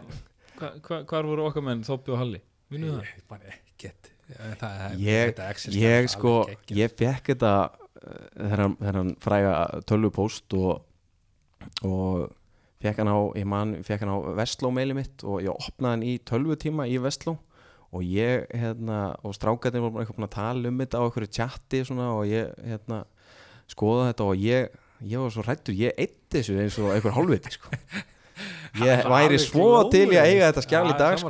hva, hva, Hvar voru okkar menn, Þoppi og Halli? Vinnu það? Ég bara ekkert Það er ég, þetta Excel ég sko ég fekk þetta uh, þegar hann- fræga tölvupóst og, og fekk hann á ég man, fekk hann á Vestló meili mitt og ég opnaði hann í tölvutíma í Vestló og ég hérna og strákarnir voru bara eitthvað að tala um þetta á einhverju chatti svona og ég hérna skoða þetta og ég ég var svo hrættur, ég eitt þessu eins og einhver hálfviti sko. Ég væri svo til í að eiga þetta skjál í dag sko.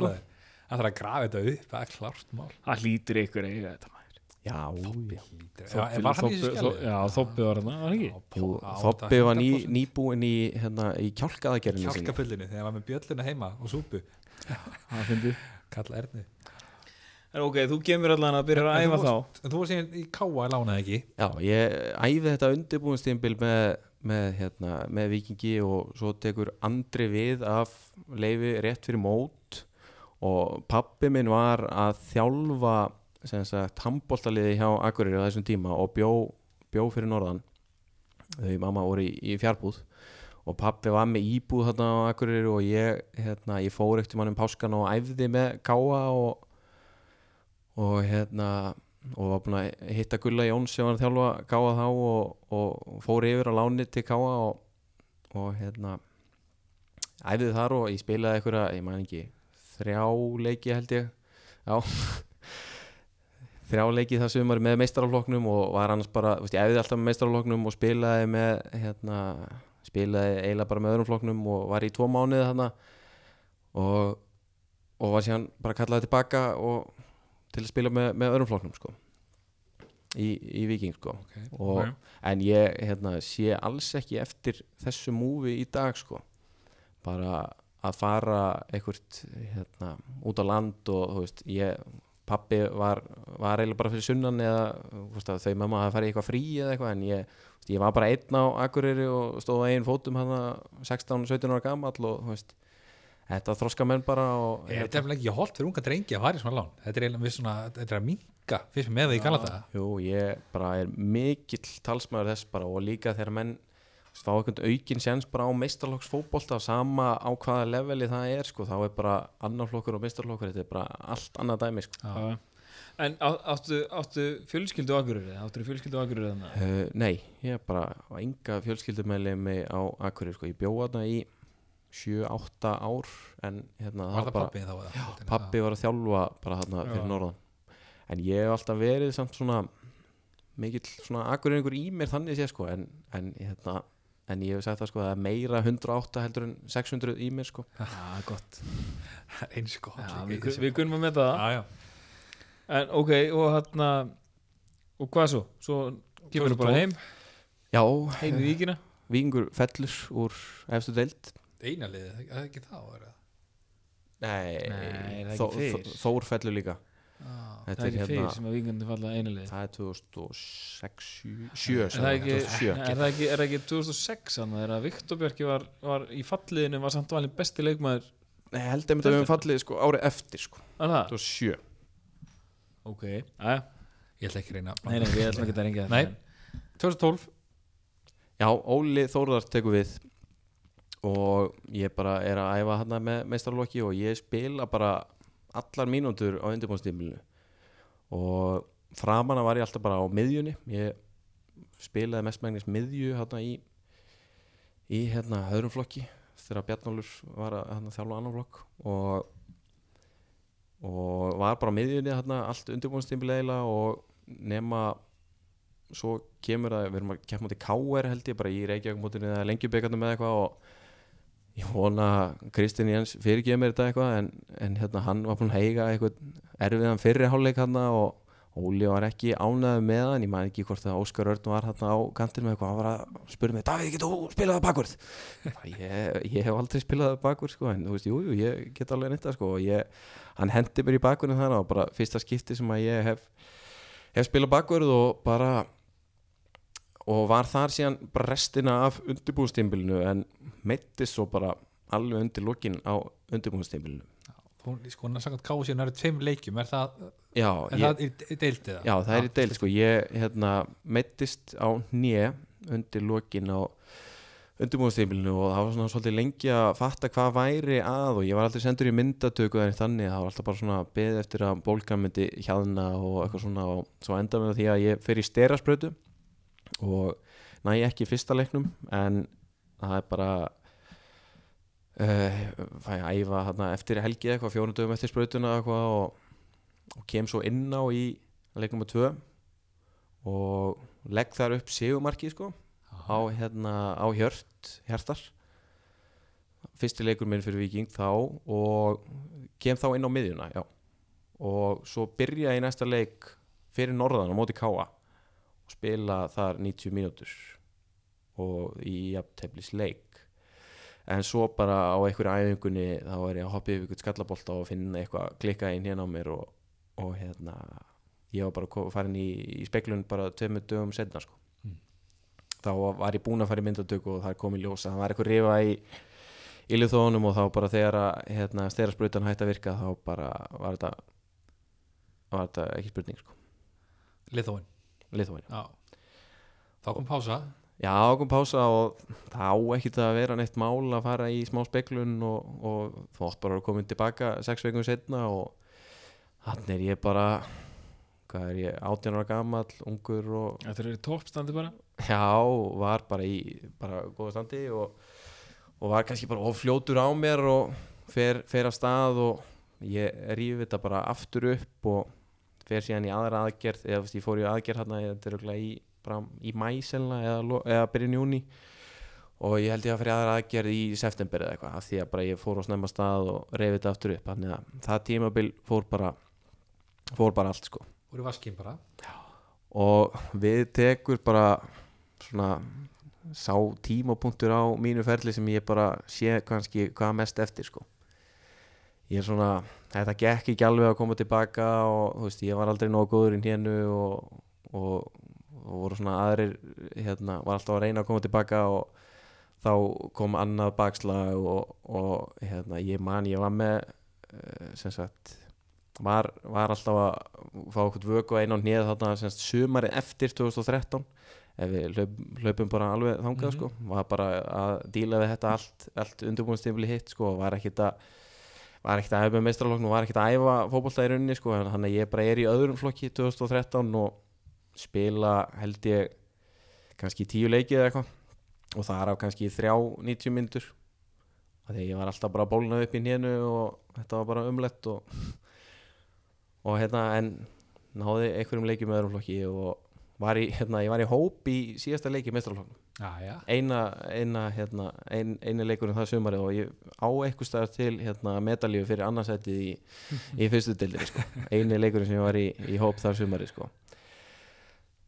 Það þarf að grafa þetta upp, það er klárt mál. Það hlýtur ykkur að eiga þetta maður. Já, Þoppi- var Já, Þoppi var ný, 100%. nýbúinn í, hérna, í kjálkaðagerinu sinni Kjálkafullinu þegar hann var með bjölluna heima og súpu. Kalla Erni En ok, þú kemur allan að byrja að æfa þú þá varst- En þú var síðan í Káa í lánaði ekki? Já, ég æfi þetta undirbúinstímbil með, með, hérna, með vikingi og svo tekur Andri við af leifi rétt fyrir mót. Og pappi minn var að þjálfa sem sagt handbóltaliði hjá Akureyri á þessum tíma og bjó, bjó fyrir norðan. Þau mamma voru í, í fjárbúð. Og pappi var með íbúð þarna á Akureyri og ég, hérna, ég fór eftir mannum páskan og æfði með káa og, og hérna og var búinn að hitta Gulla Jóns sem var að þjálfa káa þá og, og fór yfir á láni til káa og, og hérna æfði þar og ég spilaði einhverja, ég man ekki þrjá leiki held ég. Já. Þrjá leiki það sumar með meistarafloknum og var annars bara, veist, ég æfði alltaf með meistarafloknum og spilaði með hérna, spilaði eiginlega bara með öðrum floknum og var í tvo mánuði þarna. Og, og var síðan bara kallaði tilbaka og til að spila með, með öðrum floknum sko. Í, í Viking sko. Okay. og, en ég hérna, sé alls ekki eftir þessu múfi í dag sko. Bara að fara einhvert hérna, út á land og þú veist, ég pappi var, var eiginlega bara fyrir sunnan eða veist, þau mamma að fara í eitthvað frí eða eitthvað en ég, veist, ég var bara einn á Akureyri og stóð á einn fótum hann 16-17 ára gamall og þú veist þetta þroska menn bara og Er þetta eftir ekki holdt fyrir unga drengi að fara í svona lán? Þetta er eiginlega svona, þetta er að minka fyrst með það í gala það Jú, ég bara er mikill talsmaður þess bara og líka þegar menn fá einhvern aukinn séns bara á meistarlokksfótbolta sama á hvaða leveli það er sko, þá er bara annar flokkur og meistarlokkur, þetta er bara allt annað dæmi sko. Já. En á, áttu, áttu fjölskyldu Akureyri? Áttu fjölskyldu Akureyri þannig? uh, Nei, ég bara enga fjölskyldumæli mig á Akureyri sko, ég bjóða þarna í 7-8 ár en hérna Var það bara, pappi þá? eða? pappi var að þjálfa bara þarna fyrir Já. norðan en ég hef alltaf verið samt svona mikill svona Akureyringur í mér þannig sé sko en, en, hérna, en ég hef sagt það sko að það er meira 108 heldur en 600 í mér sko Já, gott Eins gott Já, við, þessu. við kunum að meta það Já, já. En ok, og hérna Og hvað svo? Svo kemur þú bara heim Já, Heim í víkina Víkingur fellur úr efstu deild Eina liðið, það er ekki þá er það? Nei, Nei, er Þó, Þór fellur líka. Ah. Það Þetta er ekki hérna fyrir sem að víkandi falla einalið Það er 2006 7 Er það ekki, 2007 er það ekki, er það ekki 2006 þannig að Viktor Björki var, var í falliðinu var samt valin besti leikmaður Nei, ég held að við höfum fallið sko árið eftir sko. Er það? 2007 Ok, aðja Ég ætla ekki að reyna Nei, nei, við ætlum ekki að reyngja Nei. 2012 Já, Óli Þórðar tekur við og ég bara er að æfa hann með meistarlokki og ég spila bara allar mínútur á undirbúnstímilinu og framanna var ég alltaf bara á miðjunni. Ég spilaði mestmægnis miðju hérna í í hérna öðrum flokki þegar Bjarnólfur var að hérna, þjálfa annan flokk. Og og var bara á miðjunni hérna allt undirbúnstímil eiginlega og nema svo kemur að við erum að kemja mútið KR held ég bara í Reykjavík mútinu eða lengjubíkarnum eða eitthvað og ég vona að Kristinn Jens fyrirgeð mér þetta eitthvað en, en hérna hann var búinn að heiga eitthvað erfiðan fyrri hálfleik hann og Óli var ekki ánæðu með hann ég man ekki hvort að Óskar Örn var hann á kantin með eitthvað, hann var að spura mig Davíð, getur þú spilað bakvörð? ég, ég hef aldrei spilað bakvörð sko, en þú veist, jú, jú, ég get alveg neitt sko, og ég, hann hendi mér í bakvörðin þar og bara fyrsta skipti sem að ég hef hef spilað bakvörð og bara og var þar síðan bara restina af undirbúðstímbilinu en meittist svo bara alveg undir lokin á undirbúðstímbilinu Hún, sko, hann har sagt kási hann eru tveim leikjum Er það, já, er ég, það í, deildið það? já, það er í deil sko, ég hérna, meittist á hnje undir lokin á undirbúðstímbilinu og það var svona svolítið lengi að fatta hvað væri að og ég var aldrei sendur í myndatöku þannig, það var alltaf bara svona beðið eftir að bólgan myndi hjaðna og eitthvað svona og svo enda með því að ég fer í sterarsprötu og næ ekki fyrsta leiknum en það er bara uh, fæ að æfa þarna, eftir helgi eitthvað fjórum dögum eftir sprötuna eitthvað og, og kem svo inn á í leiknum að tvö og legg þar upp sigumarki sko á, hérna, á hjört hjartar. Fyrsti leikur minn fyrir Viking þá og kem þá inn á miðjuna já. og svo byrja ég næsta leik fyrir norðan á móti Káa og spila þar 90 mínútur og í jafnteflis leik en svo bara á einhverju æfingunni þá er ég að hoppa yfir ykkur skallabólta og finna eitthvað klikka inn hérna á mér og, og hérna ég var bara farin í, í speklun bara tveimur dögum setna sko. þá var ég búinn að fara í myndatöku og það er komið ljós að það var eitthvað rifa í í liðþónum og þá bara þegar að hérna, stera sprutan hætti að virka þá bara var þetta var þetta ekki spurning sko. Liðóin liðþóin Já. Þá kom pása Já, kom pása og það á ekkert að vera neitt mál að fara í smá speklun og, og þú átt bara að koma tilbaka sex veikum setna og hann er ég bara hvað er ég, 18 ára gamall ungur og Þetta er í toppstandi bara? Já, var bara í bara góða standi og, og var kannski bara ofljótur á mér og fer, fer af stað og ég rífi þetta bara aftur upp og fer síðan í aðra aðgerð eða veist, ég fór í aðgerð hérna þetta er örugglega í, bara í mæselna eða, eða byrjun júni og ég held ég að fyrir aðra aðgerð í september eða eitthvað af því að bara ég fór á snemma stað og reyfi þetta aftur upp. Þannig að það tímabil fór bara fór bara allt sko. Í vaskinn bara. Og við tekur bara svona sá tímapunktur á mínu ferli sem ég bara sé kannski hvað mest eftir sko. Ég er svona þetta gekk ekki alveg að koma tilbaka og þú veist, ég var aldrei nógu góður í hénu og, og, og voru svona aðrir hérna, var alltaf að reyna að koma tilbaka og þá kom annað bakslag og, og hérna, ég man, ég var með uh, sem sagt var, var alltaf að fá okkur vöku einn á hnið þarna sem sagt sumarið eftir 2013 ef við hlaup, hlaupum bara alveg þangað Mhm. sko, var bara að díla við þetta allt, allt undirbúinstífli hitt sko, var ekkit að var ekkert að æfa með meistralokn og var ekkert að æfa fótbolta í rauninni sko, þannig að ég bara er í öðrum flokki 2013 og spila held ég kannski tíu leikið eða eitthvað og það er á kannski þrjá 90 myndur þegar ég var alltaf bara að bólna upp í nénu og þetta var bara umlett og, og hérna en náði einhverjum leikjum með öðrum flokki og var í, hérna, ég var í hóp í síðasta leiki meistralokn já, já, eina, eina hérna, ein, eini leikurinn það sumarið og ég á eitthvað staðar til hérna, medalíu fyrir annarsætið í, í fyrstu dildinni sko. eini leikurinn sem ég var í, í hóp þar sumarið sko.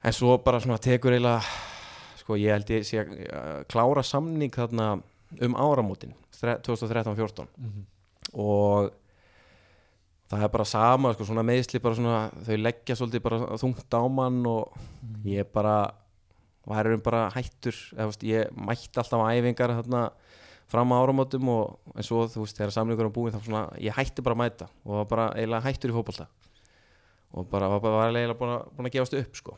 En svo bara svona tekur eiginlega sko ég held ég sé að uh, klára samning þarna um áramótin 2013-14 Mhm. og það er bara sama sko, svona meðsli bara svona þau leggja svolítið bara þungt á mann og ég bara var um bara hættur eða, veist, ég mætti alltaf á æfingar þarna fram á áramótum og en svo þú veist þegar samlingur er búin þá svona ég hætti bara að mæta og var bara eiginlega hættur í fótbolta. Og bara var, bara, eiginlega búin að, búin að gefast upp sko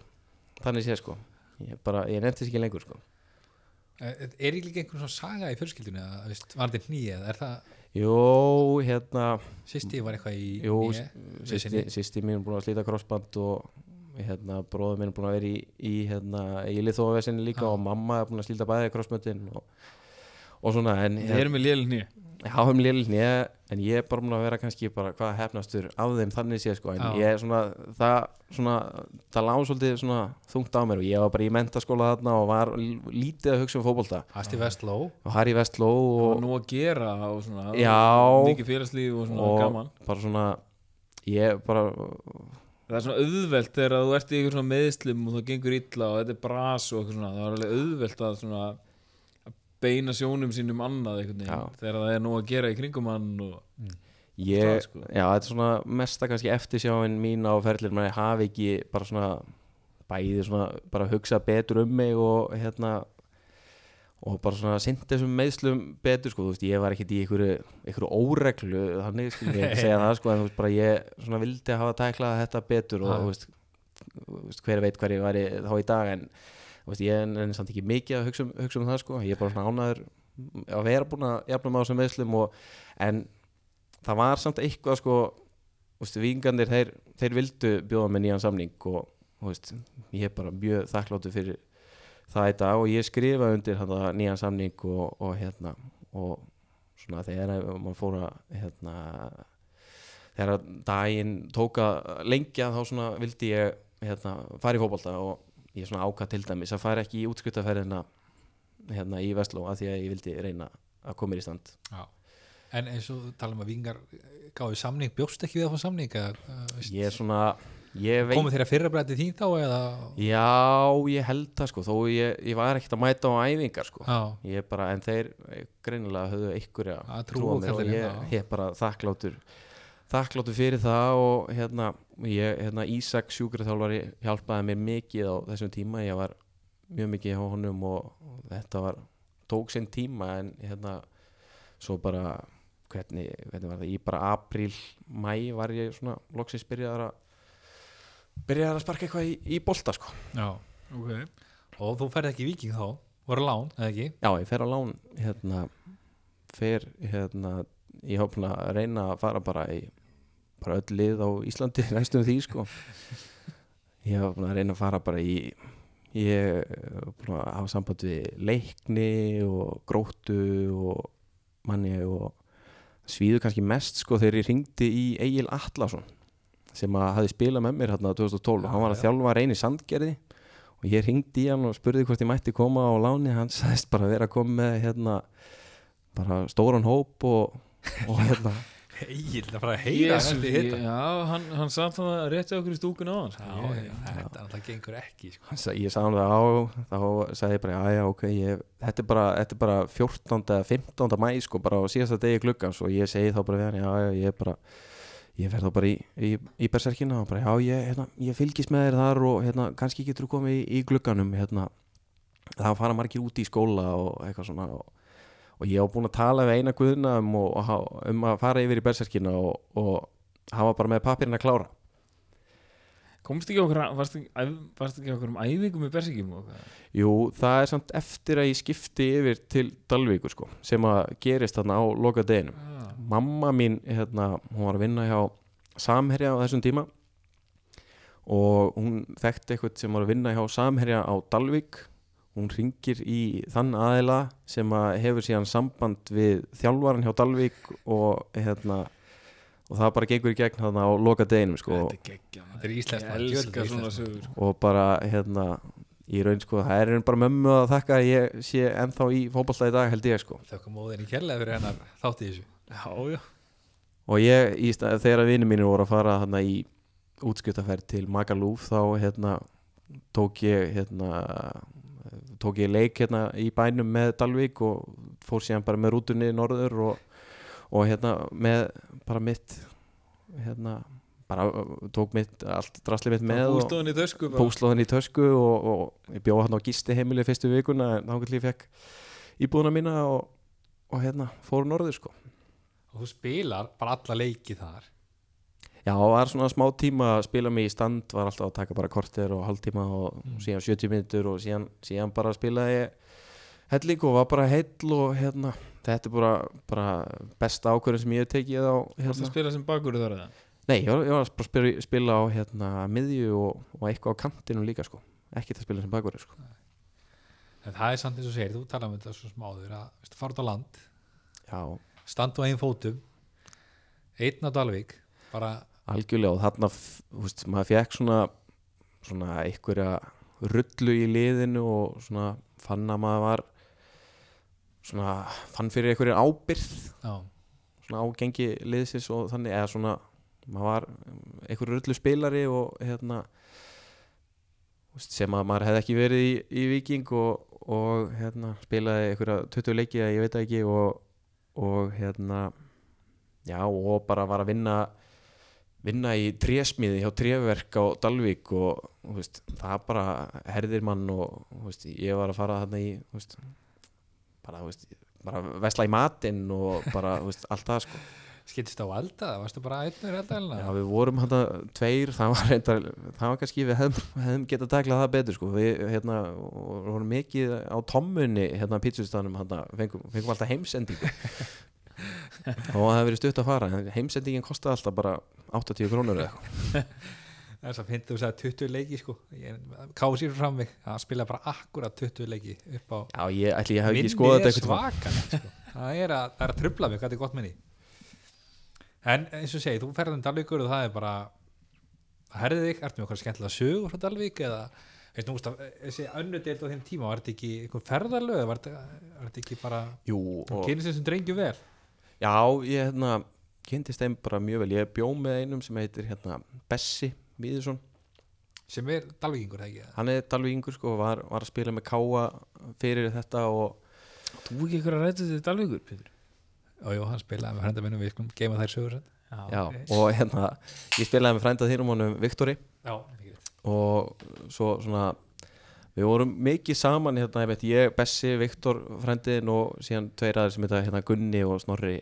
þannig sé sko ég, bara, ég nefndi ekki lengur sko Er er ekki einhvern svona saga í fjölskyldunni að, var þetta nýið, er það Jó, hérna sýsti var eitthvað í Jú, hné? sýsti, Vesinni. mín er búin að slíta crossband og hérna, bróður minn er búin að vera í, í, hérna, í liðþóðavesinni líka Já. og mamma er búin að slíta bæði crossbandin og, og svona en Við erum með lél nýja háum lélni en ég er bara búin að vera kannski bara hvað hefnastur af þeim þannig sé sko en Já. ég er svona það, svona, það lág svolítið svona þungt á mér og ég var bara í mentaskóla þarna og var lítið að hugsa um fótbolta Asti Vestló og Harry Vestló og og, nú að gera og svona Já. mikið félagslíf og svona og gaman bara svona ég bara það er svona auðvelt þegar þú ert í einhver svona meðslum og það gengur illa og þetta er bras og eitthvað svona það er alveg auðvelt að svona beina sjónum sínum annað einhvern veginn Já. þegar það er nú að gera í kringum hann og ég, Það, sko. já, þetta er svona mesta kannski eftirsjáin mín á ferlir maður hafi ekki bara svona bæði svona bara hugsa betur um mig og hérna og bara svona sint þessum meðslum betur sko, þú veist, ég var ekkert í einhverju, einhverju óreglu, þannig skil ég ekki segja það sko, en þú veist, bara ég svona vildi hafa tæklað þetta betur og þú veist, hver veit hver ég væri þá í dag en veist, ég er samt ekki mikið að hugsa um, hugsa um það sko, ég er bara svona ánæður að vera búin að jafna með þessum meðslum og, en það var samt eitthvað sko vingandir, þeir, þeir vildu bjóða með nýjan samning og veist, ég er bara mjög þakkláttu fyrir það í dag og ég skrifa undir hana, nýjan samning og, og hérna og svona þegar maður fór að hérna þegar daginn tóka lengja þá svona vildi ég hérna fara í fótbolta og ég svona ákvað til dæmis að fara ekki í útskrittaferðina hérna í Vestló að því að ég vildi reyna að koma í stand. Já. En eins og tala um að vingar gáði samning, bjóst ekki við að fá samning eða, uh, veist, ég er svona ég veit komið þeirra fyrra brætti þín þá eða? Já, ég held það sko þó ég, ég var ekkert að mæta á æfingar sko. Já, ég bara, en þeir eh, greinilega höfðu einhverja Að trú á mér og ég, ég er bara þakkláttur þakkláttur fyrir það og hérna, ég, hérna Ísak sjúkraþjálfari hjálpaði mér mikið á þessum tíma ég var mjög mikið hjá honum og, og þetta var, tók sinn tíma en hérna svo bara hvernig, hvernig var það, í bara apríl, mæ var ég svona loksins byrjaðar að byrjaðar að sparka eitthvað í, í bolta sko já okay. Og þú ferð ekki í viking þá, voru lán, eða ekki? Já, ég fer á lán hérna, fer hérna, ég hópna að reyna að fara bara í bara öll lið á Íslandi næstum því sko. Ég hef búin að reyna að fara bara í ég hef búin að hafa samband við leikni og gróttu og manni og svíðu kannski mest sko þegar ég ringdi í Egil Atlason sem að hafi spilað með mér hérna 2012 og hann var að já. þjálfa reyni sandgerði og ég ringdi í hann og spurði hvort ég mætti koma á láni. Hann sagðist bara vera að koma með hérna bara stóran hóp og, og hérna Egil, það fara að heyra Jesús, næstu hitta Já, hann, hann samt það rétti okkur í stúkun á hann Já, já, þetta það gengur ekki sko. Hann sa- ég sagði hann það á þá sagði ég bara, já já ok ég, þetta, er bara, þetta er bara 14. eða 15. mæ sko, bara á síðasta degi gluggans og ég segi þá bara við hann, já já ég er bara ég fer þá bara í, í, í berserkina og bara já ég, hérna, ég fylgist með þér þar og hérna, kannski getur þú komið í, í glugganum hérna, það fara margir út í skóla og eitthvað svona og, og ég hef búin að tala við eina guðna um, og, og, um að fara yfir í berserkina og, og hafa bara með pappirinn að klára Komst ekki okkur, varst ekki, varst ekki okkur um æfingum í Bersikjum og hvað? Jú, það er samt eftir að ég skipti yfir til Dalvíkur sko, sem að gerist þarna á loka deginum. Ah, Mamma mín, hérna, hún var að vinna hjá Samherja á þessum tíma og hún þekkti eitthvað sem var að vinna hjá Samherja á Dalvík. Hún ringir í þann aðila sem að hefur síðan samband við þjálfaran hjá Dalvík og hérna og það bara gengur í gegn þarna á loka deginum sko. Þetta er geggjað Þetta er íslenskt, og bara hérna í raun sko, það er bara mömmu að þakka að ég sé ennþá í fótballta í dag held ég sko. Þökkum móðin í kjærlega fyrir hennar þátt í þessu. Já, já. Og ég, í stað, þegar vinið mínir voru að fara hérna í útskiptaferð til Magalúf þá hérna tók ég hérna tók ég leik hérna í bænum með Dalvík og fór síðan bara með rútunni norður og, og hérna með bara mitt hérna bara tók mitt allt drasli mitt með og Bústóðin í tösku í tösku og, og ég bjóð hann á gisti heimili fyrstu vikuna en þá fekk íbúðuna mína og, og hérna fóru norður sko. Og þú spilar bara alla leiki þar Já, það var svona smá tíma að spila mig í stand var alltaf að taka bara korter og hálftíma og, Mm. síðan 70 minntur og síðan, síðan bara spilaði ég helling og var bara heill og hérna, þetta er bara, bara besta ákvörðin sem ég hef tekið á Varstu að hérna. spila sem bakur þar eða? Nei, ég var, ég var að spila, spila á hérna, miðju og, og eitthvað á kantinum líka sko. ekki að spila sem bakverði sko. En það er samt eins og segir, þú tala um þetta svo smáður að veistu, fara út á land, Já, standa á einn fótum einn á Dalvík bara, algjörlega og þarna veist, maður fekk svona svona einhverja rullu í liðinu og svona fann að maður var svona fann fyrir einhverju ábyrð já, svona ágengi liðsins og þannig eða svona maður var einhverju rullu spilari og hérna sem að maður hefði ekki verið í, í Viking og, og hérna spilaði einhverja 20 leiki eða ég veit ekki og, og hérna já og bara var að vinna vinna í trésmiði hjá tréverk á Dalvík og veist, það bara herðir mann og veist, ég var að fara þarna í veist, bara, bara vesla í matinn og bara allt það sko. Skiptist á elda varstu bara einnur elda Já, við vorum hérna tveir, það var reyndar, það var kannski við hefðum, hefðum getað taklað það betur sko, við hérna vorum mikið á tommunni hérna pítsustanum hérna, fengum, fengum alltaf heimsendingu og það hefði verið stutt að fara en heimsendingin kostaði alltaf bara 80 krónur eða eitthvað. Það er svo fint þú sagði 20 leiki sko. Kási fyrir fram mig, það spila bara akkurat 20 leiki upp á Já, ég ætli ég skoðað er eitthvað svakalegt sko. það er að, er að trubla mig þetta er gott minni. En eins og segi, þú ferðin Dalvíkur og það er bara það herði þig, ertu með okkar skemmtilega sögur frá Dalvík eða veist, nú, veist, að, þessi önnu deild á þeim tíma var þetta ekki einhver ferðarlög var þetta, ekki bara kynist þessum drengju vel já, ég hérna kynntist þeim bara mjög vel, ég bjó með einum sem heitir hérna Bessi Víðursson sem er Dalvíkingur, það ekki hann er dalvíkingur sko, var, var að spila með Káa fyrir þetta og Þú ekki ykkur að ræta til Dalvíkur, Pétur? og jú, hann spilaði með frænda minnum við skulum geima þær sögur senn. Já, og hérna ég spilaði með frænda þínum honum Viktori. Já, og svo svona við vorum mikið saman hérna, veit ég, Bessi, Viktor frændiðin og síðan tveir aðeir sem heita hérna Gunni og Snorri.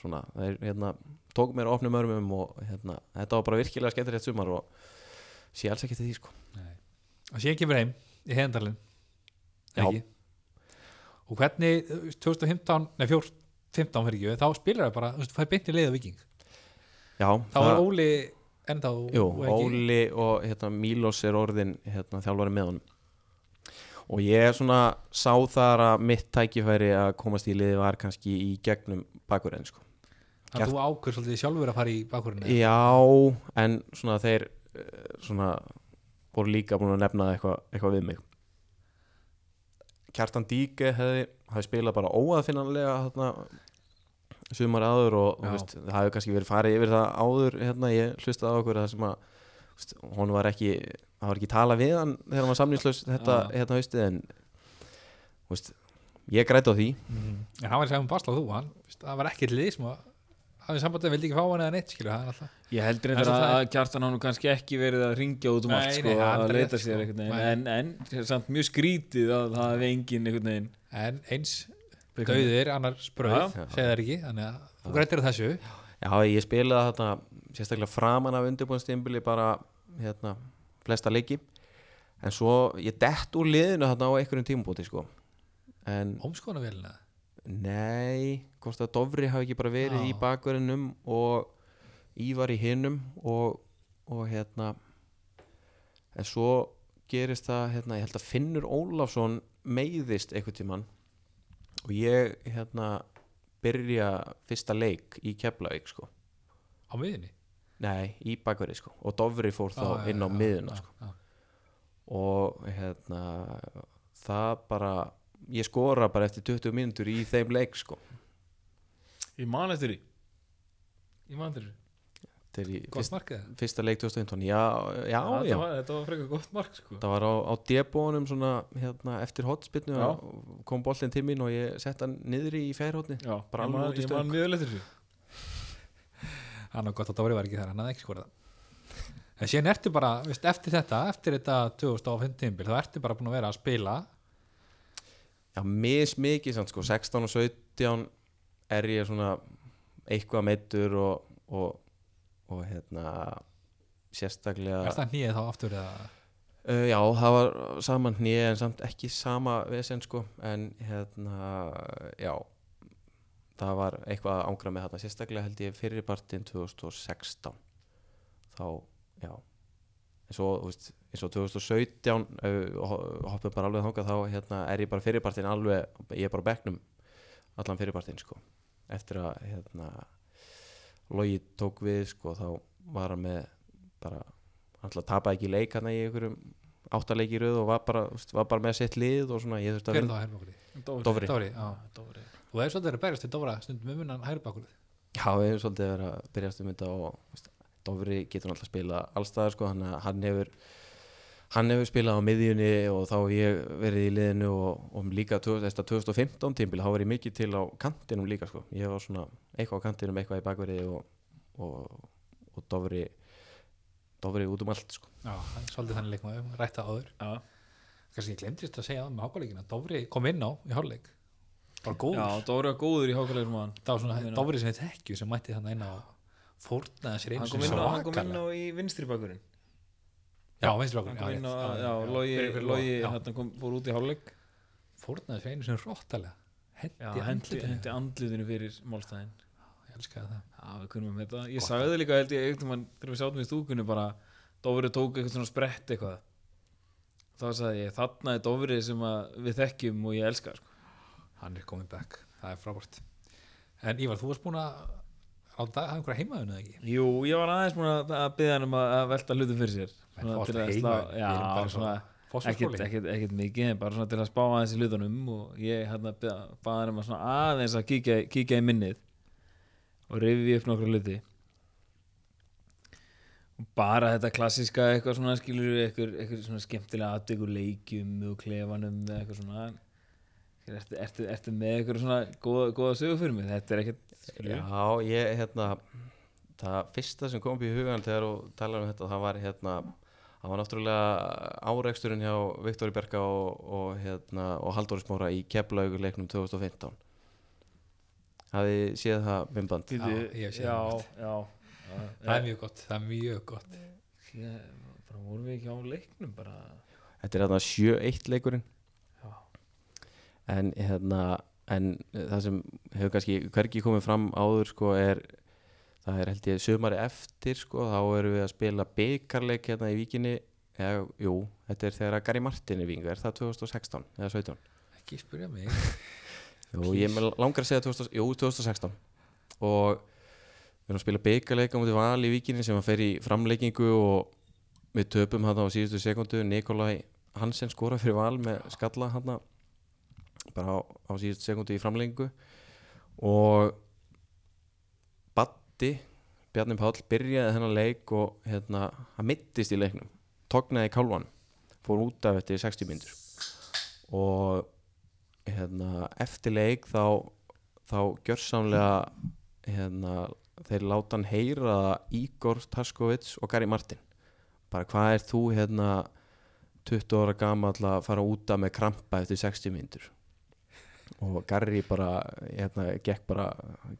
Svona, þeir hérna tók mér opnum örmum og hérna, þetta var bara virkilega skemmtilegt sumar og sé alls ekki til því sko. Og síðan kemur heim í heiðandalinn Já. ekki? Og hvernig þú veist, 2015, nei 14 15 fyrir ekki, þá spilar það bara þú veist, fær beint í leiða viking Já, þá er Óli ennþá Jú, og ekki- Óli og hérna, Mílos er orðin hérna, þjálfari með honum og ég svona sá þar að mitt tækifæri að komast í liði var kannski í gegnum bakurinn sko. þannig að þú ákveður svolítið sjálfur að fara í bakurinn Já, en svona þeir eh, svona voru líka búin að nefna eitthvað eitthva við mig. Kjartan Díke hefði, hefði spilað bara óaðfinnanlega hérna, sumar áður og, veist, það hefur kannski verið farið yfir það áður hérna, ég hlustaði á okkur það sem að veist, hún var ekki það var ekki tala við hann þegar hann var samlýslaus þetta Já. hérna haustið en veist, ég græti á því. En hann var í segum basla þú hann, veist, það var ekkert lið sem að hafði sambandið vildi ekki fá hann eða neitt skilur það er alltaf Ég heldur svo að, það- að kjartan hann kannski ekki verið að ringja út um Nei, allt sko, nei, það er að leita sér sko. en, en samt mjög skrítið að það hefði engin en eins brauð, Já. segja það ekki þannig að þú grættir á þessu. Já, ég spilaði þarna sérstaklega framan af undirbúinstimbili bara hérna, flesta leiki en svo ég dett úr liðinu þarna á einhverjum tímabúti sko. en ómskoðanavélina nei, hvort að Dofri hafi ekki bara verið Já. í bakverðinum og Ívar í hinnum og, og hérna en svo gerist það hérna, ég held að Finnur Ólafsson meiðist einhvern tímann og ég hérna byrja fyrsta leik í Keflavík sko á miðinni Nei, í bakverði sko. Og Dofri fór þá já, inn á já, miðuna já, sko. já. og hérna það bara ég skora bara eftir 20 mínútur í þeim leik sko. Ég man eftir því. Ég man eftir því. Gott fyrst, markið fyrsta leik 2015 já, já, já, var, þetta var frekar gott mark sko. það var á, á debónum svona hérna, eftir hotspinnu kom boltinn til mín og ég sett hann niðri í fjærhóttni Já, Bara ég man, man eftir því hann var gott að Dóri var ekki þar, hann hafði ekki skorað. En síðan ertu bara, veist, eftir þetta eftir þetta 2015 bil, þá ertu bara búin að vera að spila. Já, mis mikið samt sko 16 og 17 er ég svona eitthvað meittur og, og, og hérna sérstaklega er það nýið þá aftur eða? Uh, já, það var saman hnið en samt ekki sama vesen sko en hérna, já það var eitthvað að ángra með þarna sérstaklega held ég fyrirpartin 2016 þá, já eins og, þú veist, eins og 2017 uh, hoppum bara alveg þangað þá hérna, er ég bara fyrirpartin alveg ég er bara á bekknum allan fyrirpartin sko eftir að hérna Logi tók við sko þá var hann með bara alltaf tapaði ekki leik hann í einhverjum áttaleiki í röð og var bara, var bara með sitt lið og svona ég þurfti að hver er það hærbakuri? Dofri. Dóri, já. Dofri. þú hefur svolítið að berjast til Dóra stundum um unnan hærbakuri Já, við hefum svolítið að byrjast um þetta og Dofri getur náttúrulega að spila allstaðar sko, þannig að hann hefur hann hefur spilað á miðjunni og þá hef ég verið í liðinu og, og líka 20, þetta 2015 tímbil, þá var ég mikið til á kantinum líka sko, ég var svona eitthvað á kantinum, eitthvað í bakverði og, og, og Dofri Dofri út um allt sko. Já, hann er svolítið þannig leikmaður, rætta áður. Já, kannski ég glemdist að segja það með hákvæleikina Dóri kom inn á í hálfleik bara góður, Já Dóri var góður í hákulegur mann það var svona Dóri sem við þekkju sem mætti þannig inn á fórnaði sér einu Hann inn á, hann kom inn á í vinstri bakurinn já, vinstri Hann kom inn á, já, Logi, já. hérna kom, fór út í hálfleik. Fórnaði sér einu sem róttalega hendi andlutinu fyrir málstæðin. Ég elskaði það. Já, við kunum með þetta. Ég sagði líka, held ég, einhvern veginn þegar við sátum í stúkunni bara Dóri tók eitthvað svona sprett eitthvað. Þá sagði ég, þarna er Dóri sem við þekkjum og ég elska sko. Hann er komið back, það er frábært. En Ívar, þú varst búin að á dag hafa einhverja heimaðun eða ekki? Jú, ég var aðeins búin að, að byggja hann um að, að velta hlutum fyrir sér. Að ekkit mikið, bara svona til að spá aðeins í hlutunum og ég hérna baða hann um að aðeins að kíkja, kíkja í minnið og rifi upp nokkra hluti. Og bara þetta klassiska eitthvað svona skilur við eitthvað, eitthvað svona skemmtilega aðtökur leikjum og klefanum eða eitthvað svona ertu, ertu, ertu með eitthvað svona góða, góða sögu fyrir mig, þetta er ekkert við Já, ég, hérna það fyrsta sem kom upp í hugan þegar þú talar um þetta, það var hérna það var náttúrulega áreiksturinn hjá Viktori Berga og, og, hérna, og Halldóri Smára í Keflaugur leiknum 2015 hafið séð það myndband? Já, ég hef séð já, það. já, já, það er mjög gott, það er mjög gott. Ég, bara vorum við ekki á leiknum bara? Þetta er hérna 7-1 leikurinn. Já. En hérna en það sem hefur kannski hvergi komið fram áður sko er það er held ég sömari eftir sko þá erum við að spila byggarleik hérna í víkinni. Eða, jú, þetta er þegar að Gary Martin er vingu, er það 2016 eða 17 ekki spyrja mig. Jú, ég er langar að segja 2000, jú, 2016 og við erum að spila byggarleika mútið val í víkinni sem að fer í framleikingu og við töpum hann á síðustu sekundu Nikolai Hansen skora fyrir val með skalla hann bara á, á síðustu sekundu í framleikingu og Batti Bjarni Páll byrjaði þennan leik og hérna, hann mittist í leiknum tóknaði kálvan fór út af eftir 60 myndur og hérna, eftir leik þá þá gjörsamlega hérna, þeir láta hann heyra Ígor Taskovits og Gary Martin. Bara hvað er þú hérna 20 ára gamall að fara út af með krampa eftir 60 myndur og Gary bara hérna, gekk bara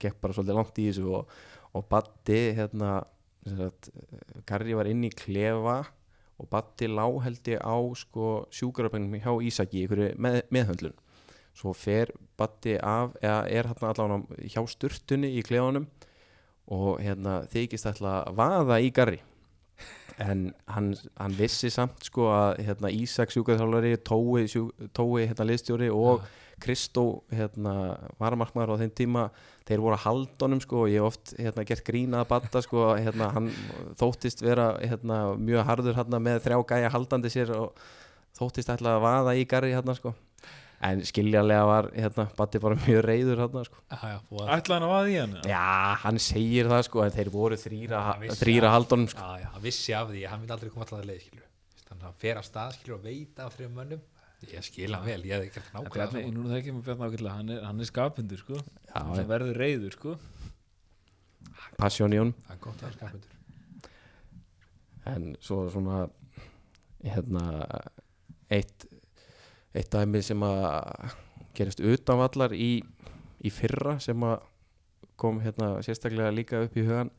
gekk bara svolítið langt í þessu og, og Batti hérna sagt, Gary var inn í klefa og Batti láheldi á sko sjúkarabengum hjá Ísaki í með, meðhöndlun. Svo fer Batti af eða er hérna allavega hjá sturtunni í klefanum og hérna þykist að vaða í Gary en hann, hann vissi samt sko að hérna, Ísak sjúkarþjálfari Tói, sjú, Tói hérna, liðstjóri og Kristó hérna, varamarkmaður á þeim tíma þeir voru að halda honum sko og ég hef oft hérna, gert grína að batta sko hérna, hann þóttist vera hérna, mjög harður hérna, með þrjá gæja haldandi sér og þóttist ætla að vaða í garri hérna sko. En skiljanlega var hérna, batti bara mjög reyður hérna sko. Ætlaði hann að vaða í hann? já, hann segir það sko en þeir voru þrýra, þrýra haldunum sko. Já, já, hann vissi af því hann vil aldrei koma alltaf að leið, skilur Þannig að hann fer af stað, skilur, og veit af þrejum mönnum Ég skil hann vel, ég hefði gert nákvæmlega Bjarni, sama. nú þekkjum við Bjarni ágætlega, hann er, hann er skapundur sko. Já, hann verður reyður sko. Passion í honum. Það er gott að vera skapundur en svo svona hérna eitt, eitt dæmi sem að gerist utanvallar í, í fyrra sem að kom hérna sérstaklega líka upp í hugan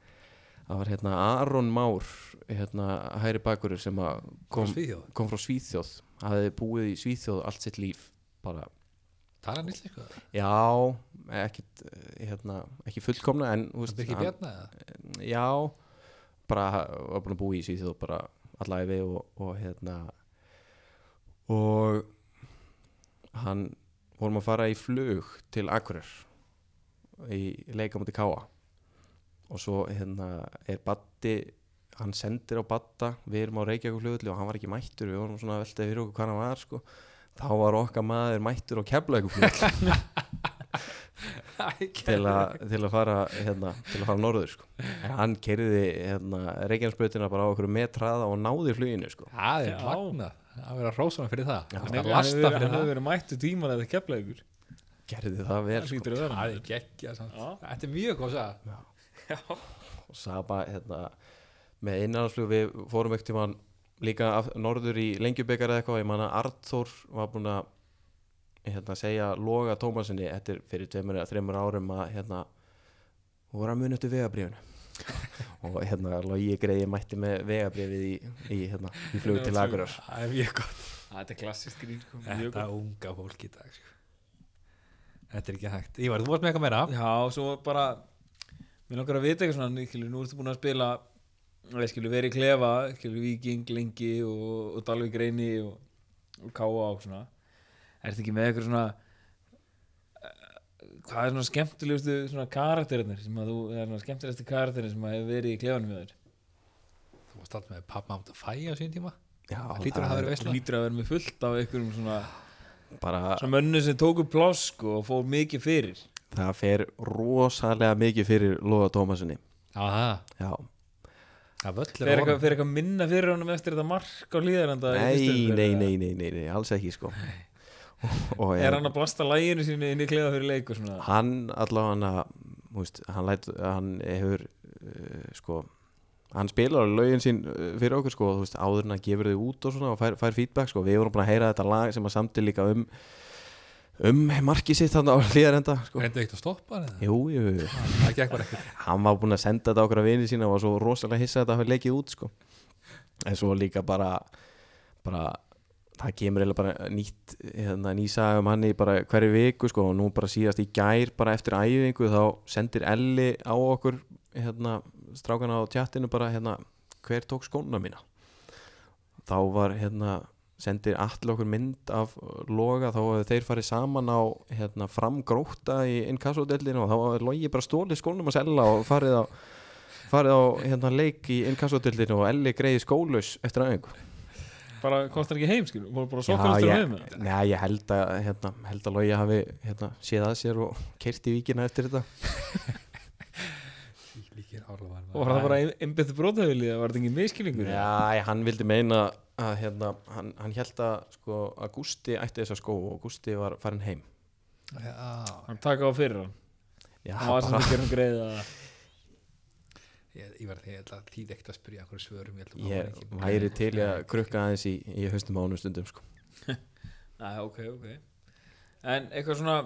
það var hérna Aron Már hérna hæri bakurur sem að Kom kom frá Svíþjóð hafði búið í Svíþjóð allt sitt líf bara, tala hann íslensku já ekkit, eh, hérna, ekki fullkomna en þú Það byrki hann- bjarna eða? já bara var búin að búa í Svíþjóð bara allæfi og, og hérna og hann vorum að fara í flug til Akureyr í leika múti Káa og svo hérna er Batti hann sendir á Batta við erum á Reykjavík flugulli og hann var ekki mættur við vorum svona velta fyrir okkur hvað hann var sko. þá var okkar maður mættur á Keflavík flugulli til, a, til að fara hérna, til að fara norður sko. en hann kerði hérna, Reykjavíksbrautina bara á okkur metraða og náði fluginu sko. Það er Já. magna að vera hrósana fyrir það. Það hann er hefur lasta verið, hann það mættu tíman eða kepla ykkur gerði það vel það sko. Það er geggja samt. Þetta er mjög góð að og Saba hérna, með innanlandsflug við fórum ekkert tímann líka af, norður í lengjubekar eða eitthvað ég man að Arthur var búin að hérna, segja Loga Tómasinni eftir fyrir tveimur eða þreimur árum að hérna, hún var að muni eftir vegabrífinu og hérna Logi greiði mætti með vegabrifið í, í, hérna, í flug til Akureyrar. Það er mjög gott. Þetta er klassist grín sko. mjög Þetta unga fólk í dag sko. Þetta er ekki hægt. Ívar, þú varst með eitthvað meira? Já, svo bara mér langar að vita eitthvað svona nú ertu búin að spila skilur verið í klefa skilur Víking, Lengi og, og Dalvik Reyni og, og Káa og svona. Ertu ekki með eitthvað svona eh, hvað er svona skemmtilegustu svona karakterinir sem að þú er svona skemmtilegustu karakterin sem að hefur verið í klefanum með þér? Þú varst alltaf með pappa átt að fæja á sín tíma. Já, Það lítur að vera með fullt af einhverjum svona, bara, svona mönnu sem tóku pláss sko, og fór mikið fyrir. Það fer rosalega mikið fyrir Loga Tómasinni Já, það Já, Það völl fyrir eitthvað, fyrir eitthvað minna fyrir honum eftir þetta mark á hlýðaranda í nei, nei, nei, nei, nei, nei, alls ekki sko. Og Er hann að blasta læginu sínu inn í klefa fyrir leik og svona? Hann allavega hann, hann hefur uh, sko hann spilar lögin sín uh, fyrir okkur sko veist, áður en að gefur þau út og svona og fær, fær feedback sko, við vorum búin að heyra þetta lag sem að samti líka um um markið sitt hann á hlýðarenda sko. Reyndu eitt að stoppa hann jú, jú, jú, Það gekk bara ekkert. Hann var búin að senda þetta okkur að vini sína og var svo rosalega hissa að þetta hafi leikið út sko. En svo líka bara bara það kemur eða bara nýtt hérna, nýsaga um hann í bara hverju viku sko og nú bara síðast í gær bara eftir æfingu þá sendir Elli á okkur hérna strákana á tjattinu bara hérna hver tók skóna mína? Þá var hérna sendir allir okkur mynd af loga þá hefur þeir farið saman á hérna, framgróta í inkassodellinu og þá var logi bara stólið skónum að selja og farið á farið á hérna, leik í inkassodellinu og Elli greiði skólus eftir aðeingu bara komst hann ekki heim skilur, voru bara Já, sokkastur á ég, heim eða? Nei, ég held að hérna, held að Logi hafi hérna, séð að sér og kert í víkina eftir þetta. Birgir Árlóðan og var það bara einbyttu brótafili var þetta ekki miskilningur Já, hann vildi meina að hérna, hann, hann held að sko að Gústi ætti þessa skó og Gústi var farin heim. Já, hann taka á fyrir hann. Já, hann var samt bara, að gera hann greið að ég, ég var því að þýð ekkert að spyrja einhverju svörum ég, held að ég var ekki- væri til að krukka aðeins í, í haustum ánum stundum sko. Næ, ok, ok. En eitthvað svona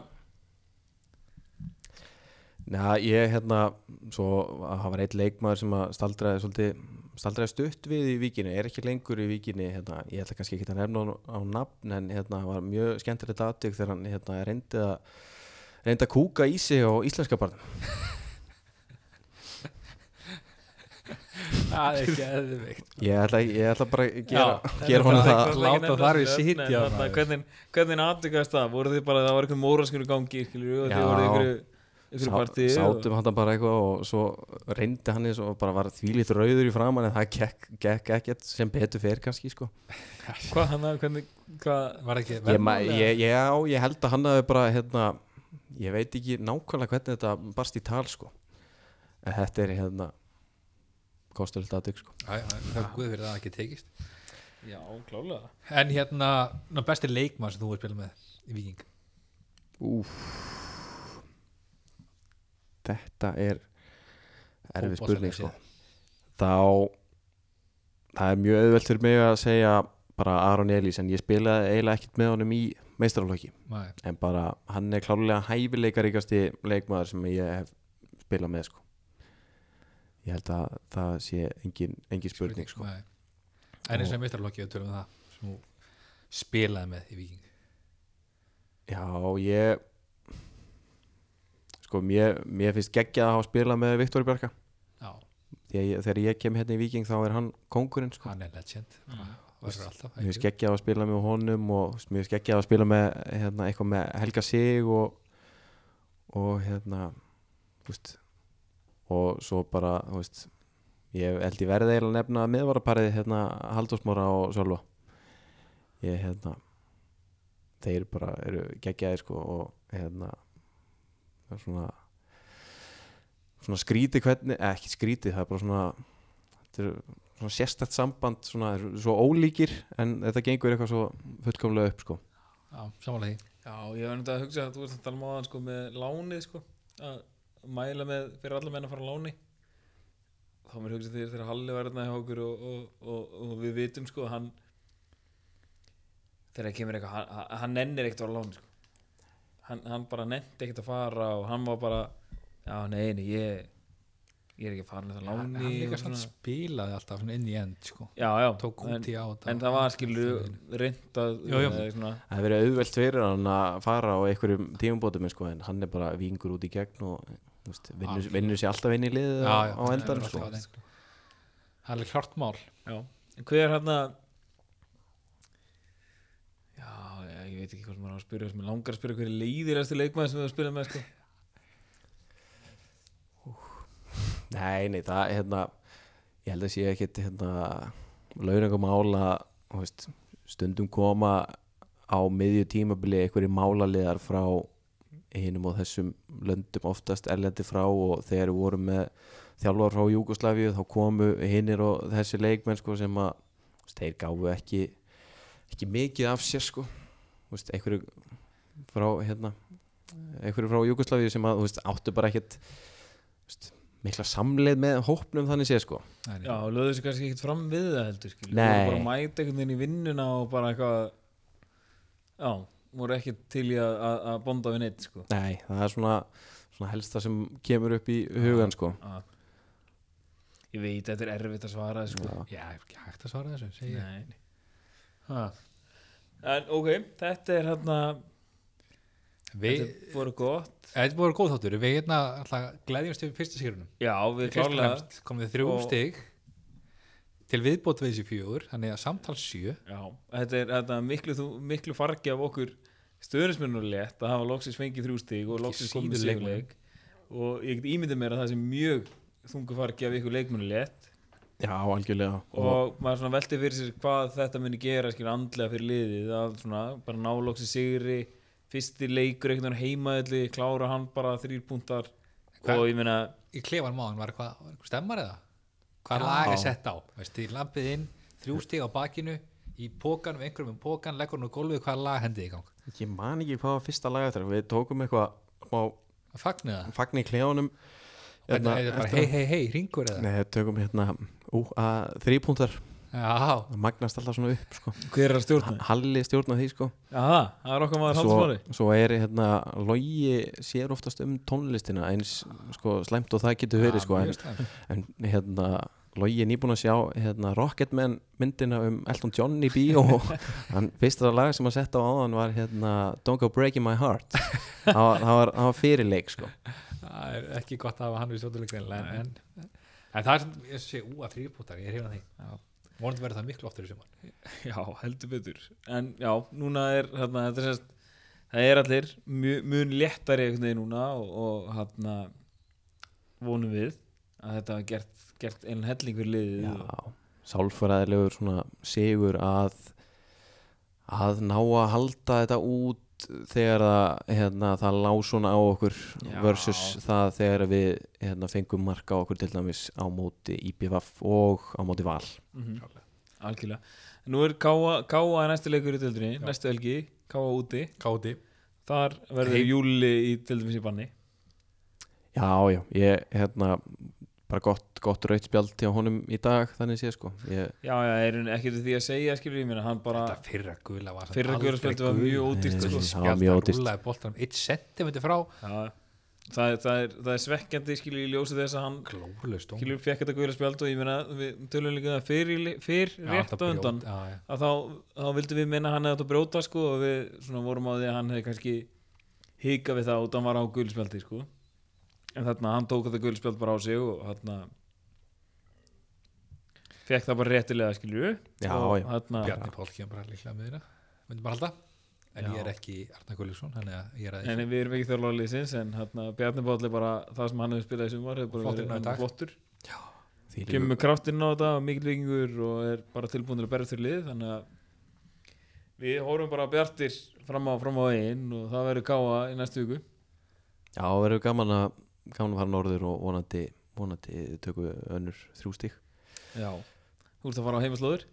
Já, ég hérna svo að það var eitt leikmaður sem að staldraði svolítið staldraði stutt við í víkinni, er ekki lengur í víkinni hérna, ég ætla kannski ekki að nefna á, á nafn en hérna var mjög skemmtilegt aðtök þegar hann hérna reyndi að reyndi að kúka í sig á íslenska barnum. Það er ekki eðvikt ég ætla, ég ætla bara að gera, gera honum það. er- Láta þar við maður. hvernig, aðtökast það? Voru þið bara, það var eitthvað móraskur í gangi skilur, og þið voru ykkur sátum hann bara eitthvað og svo reyndi hann eins og bara var þvílít rauður í framann en það gekk, gekk ekkert sem betur fer kannski sko. Hvað hann að, hvernig, hvað var ekki ég, ég, ég, já, ég held að hann hafi bara hérna, ég veit ekki nákvæmlega hvernig þetta barst í tal sko. En þetta er hérna kostur þetta aðtök sko. Já, já, það er guð fyrir að það ekki tekist. Já, klálega en hérna, ná, besti leikmann sem þú hefur spilað með í Viking Úf Þetta er erfið spurning sko. Þá það er mjög auðvelt fyrir mig að segja bara Aron Elís en ég spilaði eiginlega ekkert með honum í meistaraflokki Nei, en bara hann er klálega hæfileikaríkasti leikmaður sem ég hef spilað með sko. ég held að það sé engin, engin spurning sko. Nei. en eins og við það sem þú spilaði með í Viking Já, ég sko, mér, mér finnst geggjað að hafa spilað með Viktor Bjarka. Já, því að ég, þegar ég kem hérna í Viking þá er hann kongurinn sko. hann er legend. Verður alltaf mér finnst geggjað að spila með honum og mér finnst geggjað að spila með hérna, eitthvað með Helga Sig og, og hérna veist og svo bara veist, ég held ég verði eiginlega að nefna miðvaraparið hérna, Halldórsmóra og Sölva. Ég hérna þeir bara eru geggjaðir sko og hérna það er svona svona skríti hvernig, eh, ekki skríti það er bara svona þetta er svona sérstætt samband svona, eru svo ólíkir en þetta gengur eitthvað svo fullkomlega upp sko. Já, samanlega já, ég var náttúrulega að hugsa að þú ert að tala um áðan sko með lánið sko að mæla með fyrir alla menn að fara á láni. Þá mér hugsa því þegar Halli var hérna hjá okkur og, og, og, og við vitum sko hann þegar það kemur eitthvað hann, hann nennir ekkert að fara á láni sko hann, hann bara nenndi ekkert að fara og hann var bara já, nei, nei, ég ég er ekki að fara með það hann, láni hann líka svona. spilaði alltaf inn í end sko. já, já, tók en, út í át en það var skilur reynd að það hefur verið auðvelt fyrir hann að fara á einhverjum tímubótum sko, en hann er bara vingur út í gegn og þú veist, vinnur, vinnur sér alltaf inn í liðið á, á endan það sko. er alltaf- það er klart mál Já, en hver hérna Já, já, ég veit ekki hvað sem maður á að spyrja sem er langar að spyrja hver er leiðilegasti leikmaður sem að spila með sko. Nei, nei, það er hérna ég held að sé ekkit hérna launingum ála veist, stundum koma á miðju tímabili einhverju málaliðar frá hinum og þessum löndum oftast erlendi frá og þegar við vorum með þjálfar frá Júgoslavíu þá komu hinnir og þessi leikmenn sko, sem að þú þeir gáfu ekki ekki mikið af sér sko Þú veist, einhverju frá hérna einhverju frá Júgoslavíu sem að þú veist, áttu bara ekkert þú veist, mikla samleið með hópnum þannig sé sko. Já, lögðu sér kannski ekkert fram við það heldur skilur. Nei. Voru bara að mæta einhvern veginn í vinnuna og bara eitthvað Já, voru ekki til í að, að, að bonda við neitt sko. Nei, það er svona, svona helsta sem kemur upp í hugan sko Já. Ég veit, þetta er erfitt að svara þessu sko. Já. já, ekki hægt að svara þessu ég. Nei ha. En ok, þetta er hérna við, Þetta voru gott. Þetta voru góð þáttur. Við hérna glæðjumst við fyrsta sérunum Já, við fremst komum við þrjú stig til viðbót við þessi fjögur þannig að samtal sjö. Já, þetta er þetta er miklu, miklu fargi af okkur stöðnismennur létt að hafa loksins fengið þrjú stig og loksins komið sigurleik. og ég get ímyndið mér að það sé mjög þungu fargi af ykkur leikmennu létt Já, algjörlega. Og maður svona velti fyrir sér hvað þetta muni gera skilur andlega fyrir liðið. Að svona bara ná loksins sigri fyrsti leikur einhvern veginn heimaðli klára hann bara þrýr púntar og ég meina í klefan máðan var eitthvað var eitthvað stemmar eða? Hvað lag er sett á? Veist, í lampið inn, þrjú stig á bakinu í pókan, við einhverjum um pókan leggur hún á gólfið, hvað lag hendið í gang? Ég man ekki hvað var fyrsta lag eftir Við tókum eitthvað það fagn í klefunum hei hei hei, ringur eða? Nei, tökum hérna ú, að, Það magnast alltaf svona upp sko. hver er að stjórna Halli stjórna því sko. já, það er okkar maður svo, svo er hérna Logi sér oftast um tónlistina eins sko, slæmt og það getur verið sko, en, en hérna Logi er nýbúin að sjá hérna, Rocketman myndina um Elton John í bíó. Og hann fyrsta lag sem hann setta á áðan var hérna, Don't Go Breaking My Heart. Það var, var, var fyrirleik sko. það er ekki gott að hafa hann við sjóttuleikinn en, en, en það er sem ég sé ú að þrýpútar, ég er hefna því. Vonandi verður það miklu oftur í sumar. Já, heldur betur. En já, núna er hérna, þetta er sérst það er allir mjög, léttari einhvern veginn núna og, og hérna vonum við að þetta hafa gert, gert einn helling fyrir liðið og, Já, sálfræðilegur svona sigur að að ná að halda þetta út þegar það, hérna, það lá svona á okkur Já. versus það þegar við hérna, fengum marka á okkur til dæmis á móti IPVF og á móti Val. Mm algjörlega. Nú er er næstu leikur í tildrinni næstu helgi, Káa úti. Káti, þar verður júli í tildrinni í banni. Já, já, ég hérna bara gott, gott raut spjald til honum í dag þannig sé sko ég, já, já, er hann til því að segja skilur ég meina, hann bara þetta fyrra gula var fyrra aldrei guðarspjaldi var mjög ódýrt sko. það var spjald mjög að ódýrt. rúlaði boltanum 1 cm frá Já, það, er- það, er, það er svekkjandi skilur í ljósi þess að hann glóðlust skilur fekk þetta guðla spjald og ég meina við tölum líka það fyrir, fyrir rétt á undan já, já. að þá, þá vildum við meina að hann hefði átt að brjóta sko og við svona vorum á því að hann hefði kannski hika við það út að hann var á guðlspjaldi sko en þarna hann tók þetta guðlspjald bara á sig og þarna fekk það bara réttilega skilur Já, og já. þarna Bjarni Pál kemur bara líklega með þeirra. Myndum bara halda. En Já. ég er ekki Arna Gullíksson þannig að ég er að En við erum ekki þjálfur liðsins en hérna, Bjarni Páll er bara það sem hann hefur spilað í sumar hefur bara Flottur verið flottur. Því kemur með kraftinn á þetta, mikil vikingur og er bara tilbúin til að berja fyrir lið þannig að við horfum bara bjartir fram á, fram á veginn og það verður káa í næstu viku. Já, verður gaman að gaman að fara norður og vonandi vonandi tökum við önnur þrjú stík Já. Þú ert að fara á heimaslóður,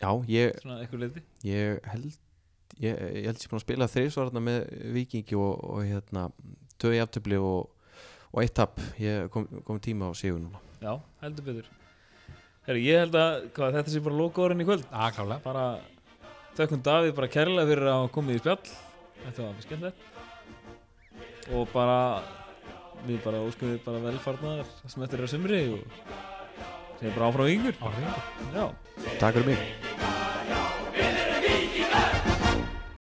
Já, ég, svona eitthvað leiti ég held ég, ég held sér búin að spila þreysvarna með Vikingi og, og hérna töði aftöfli og, og eitt tap. Ég kom, kom tíma á sigur núna. Já, heldur betur. Herri, ég held að hvað, þetta sé bara lokaórin í kvöld. Að klálega. Bara þökkum Davíð bara kærlega fyrir að hafa komið í spjall. Þetta var skemmtilegt. Og bara við bara óskum við bara velfarnar sem þetta er að sumri og segjum bara áfram yngur á hringu já. Takk fyrir mig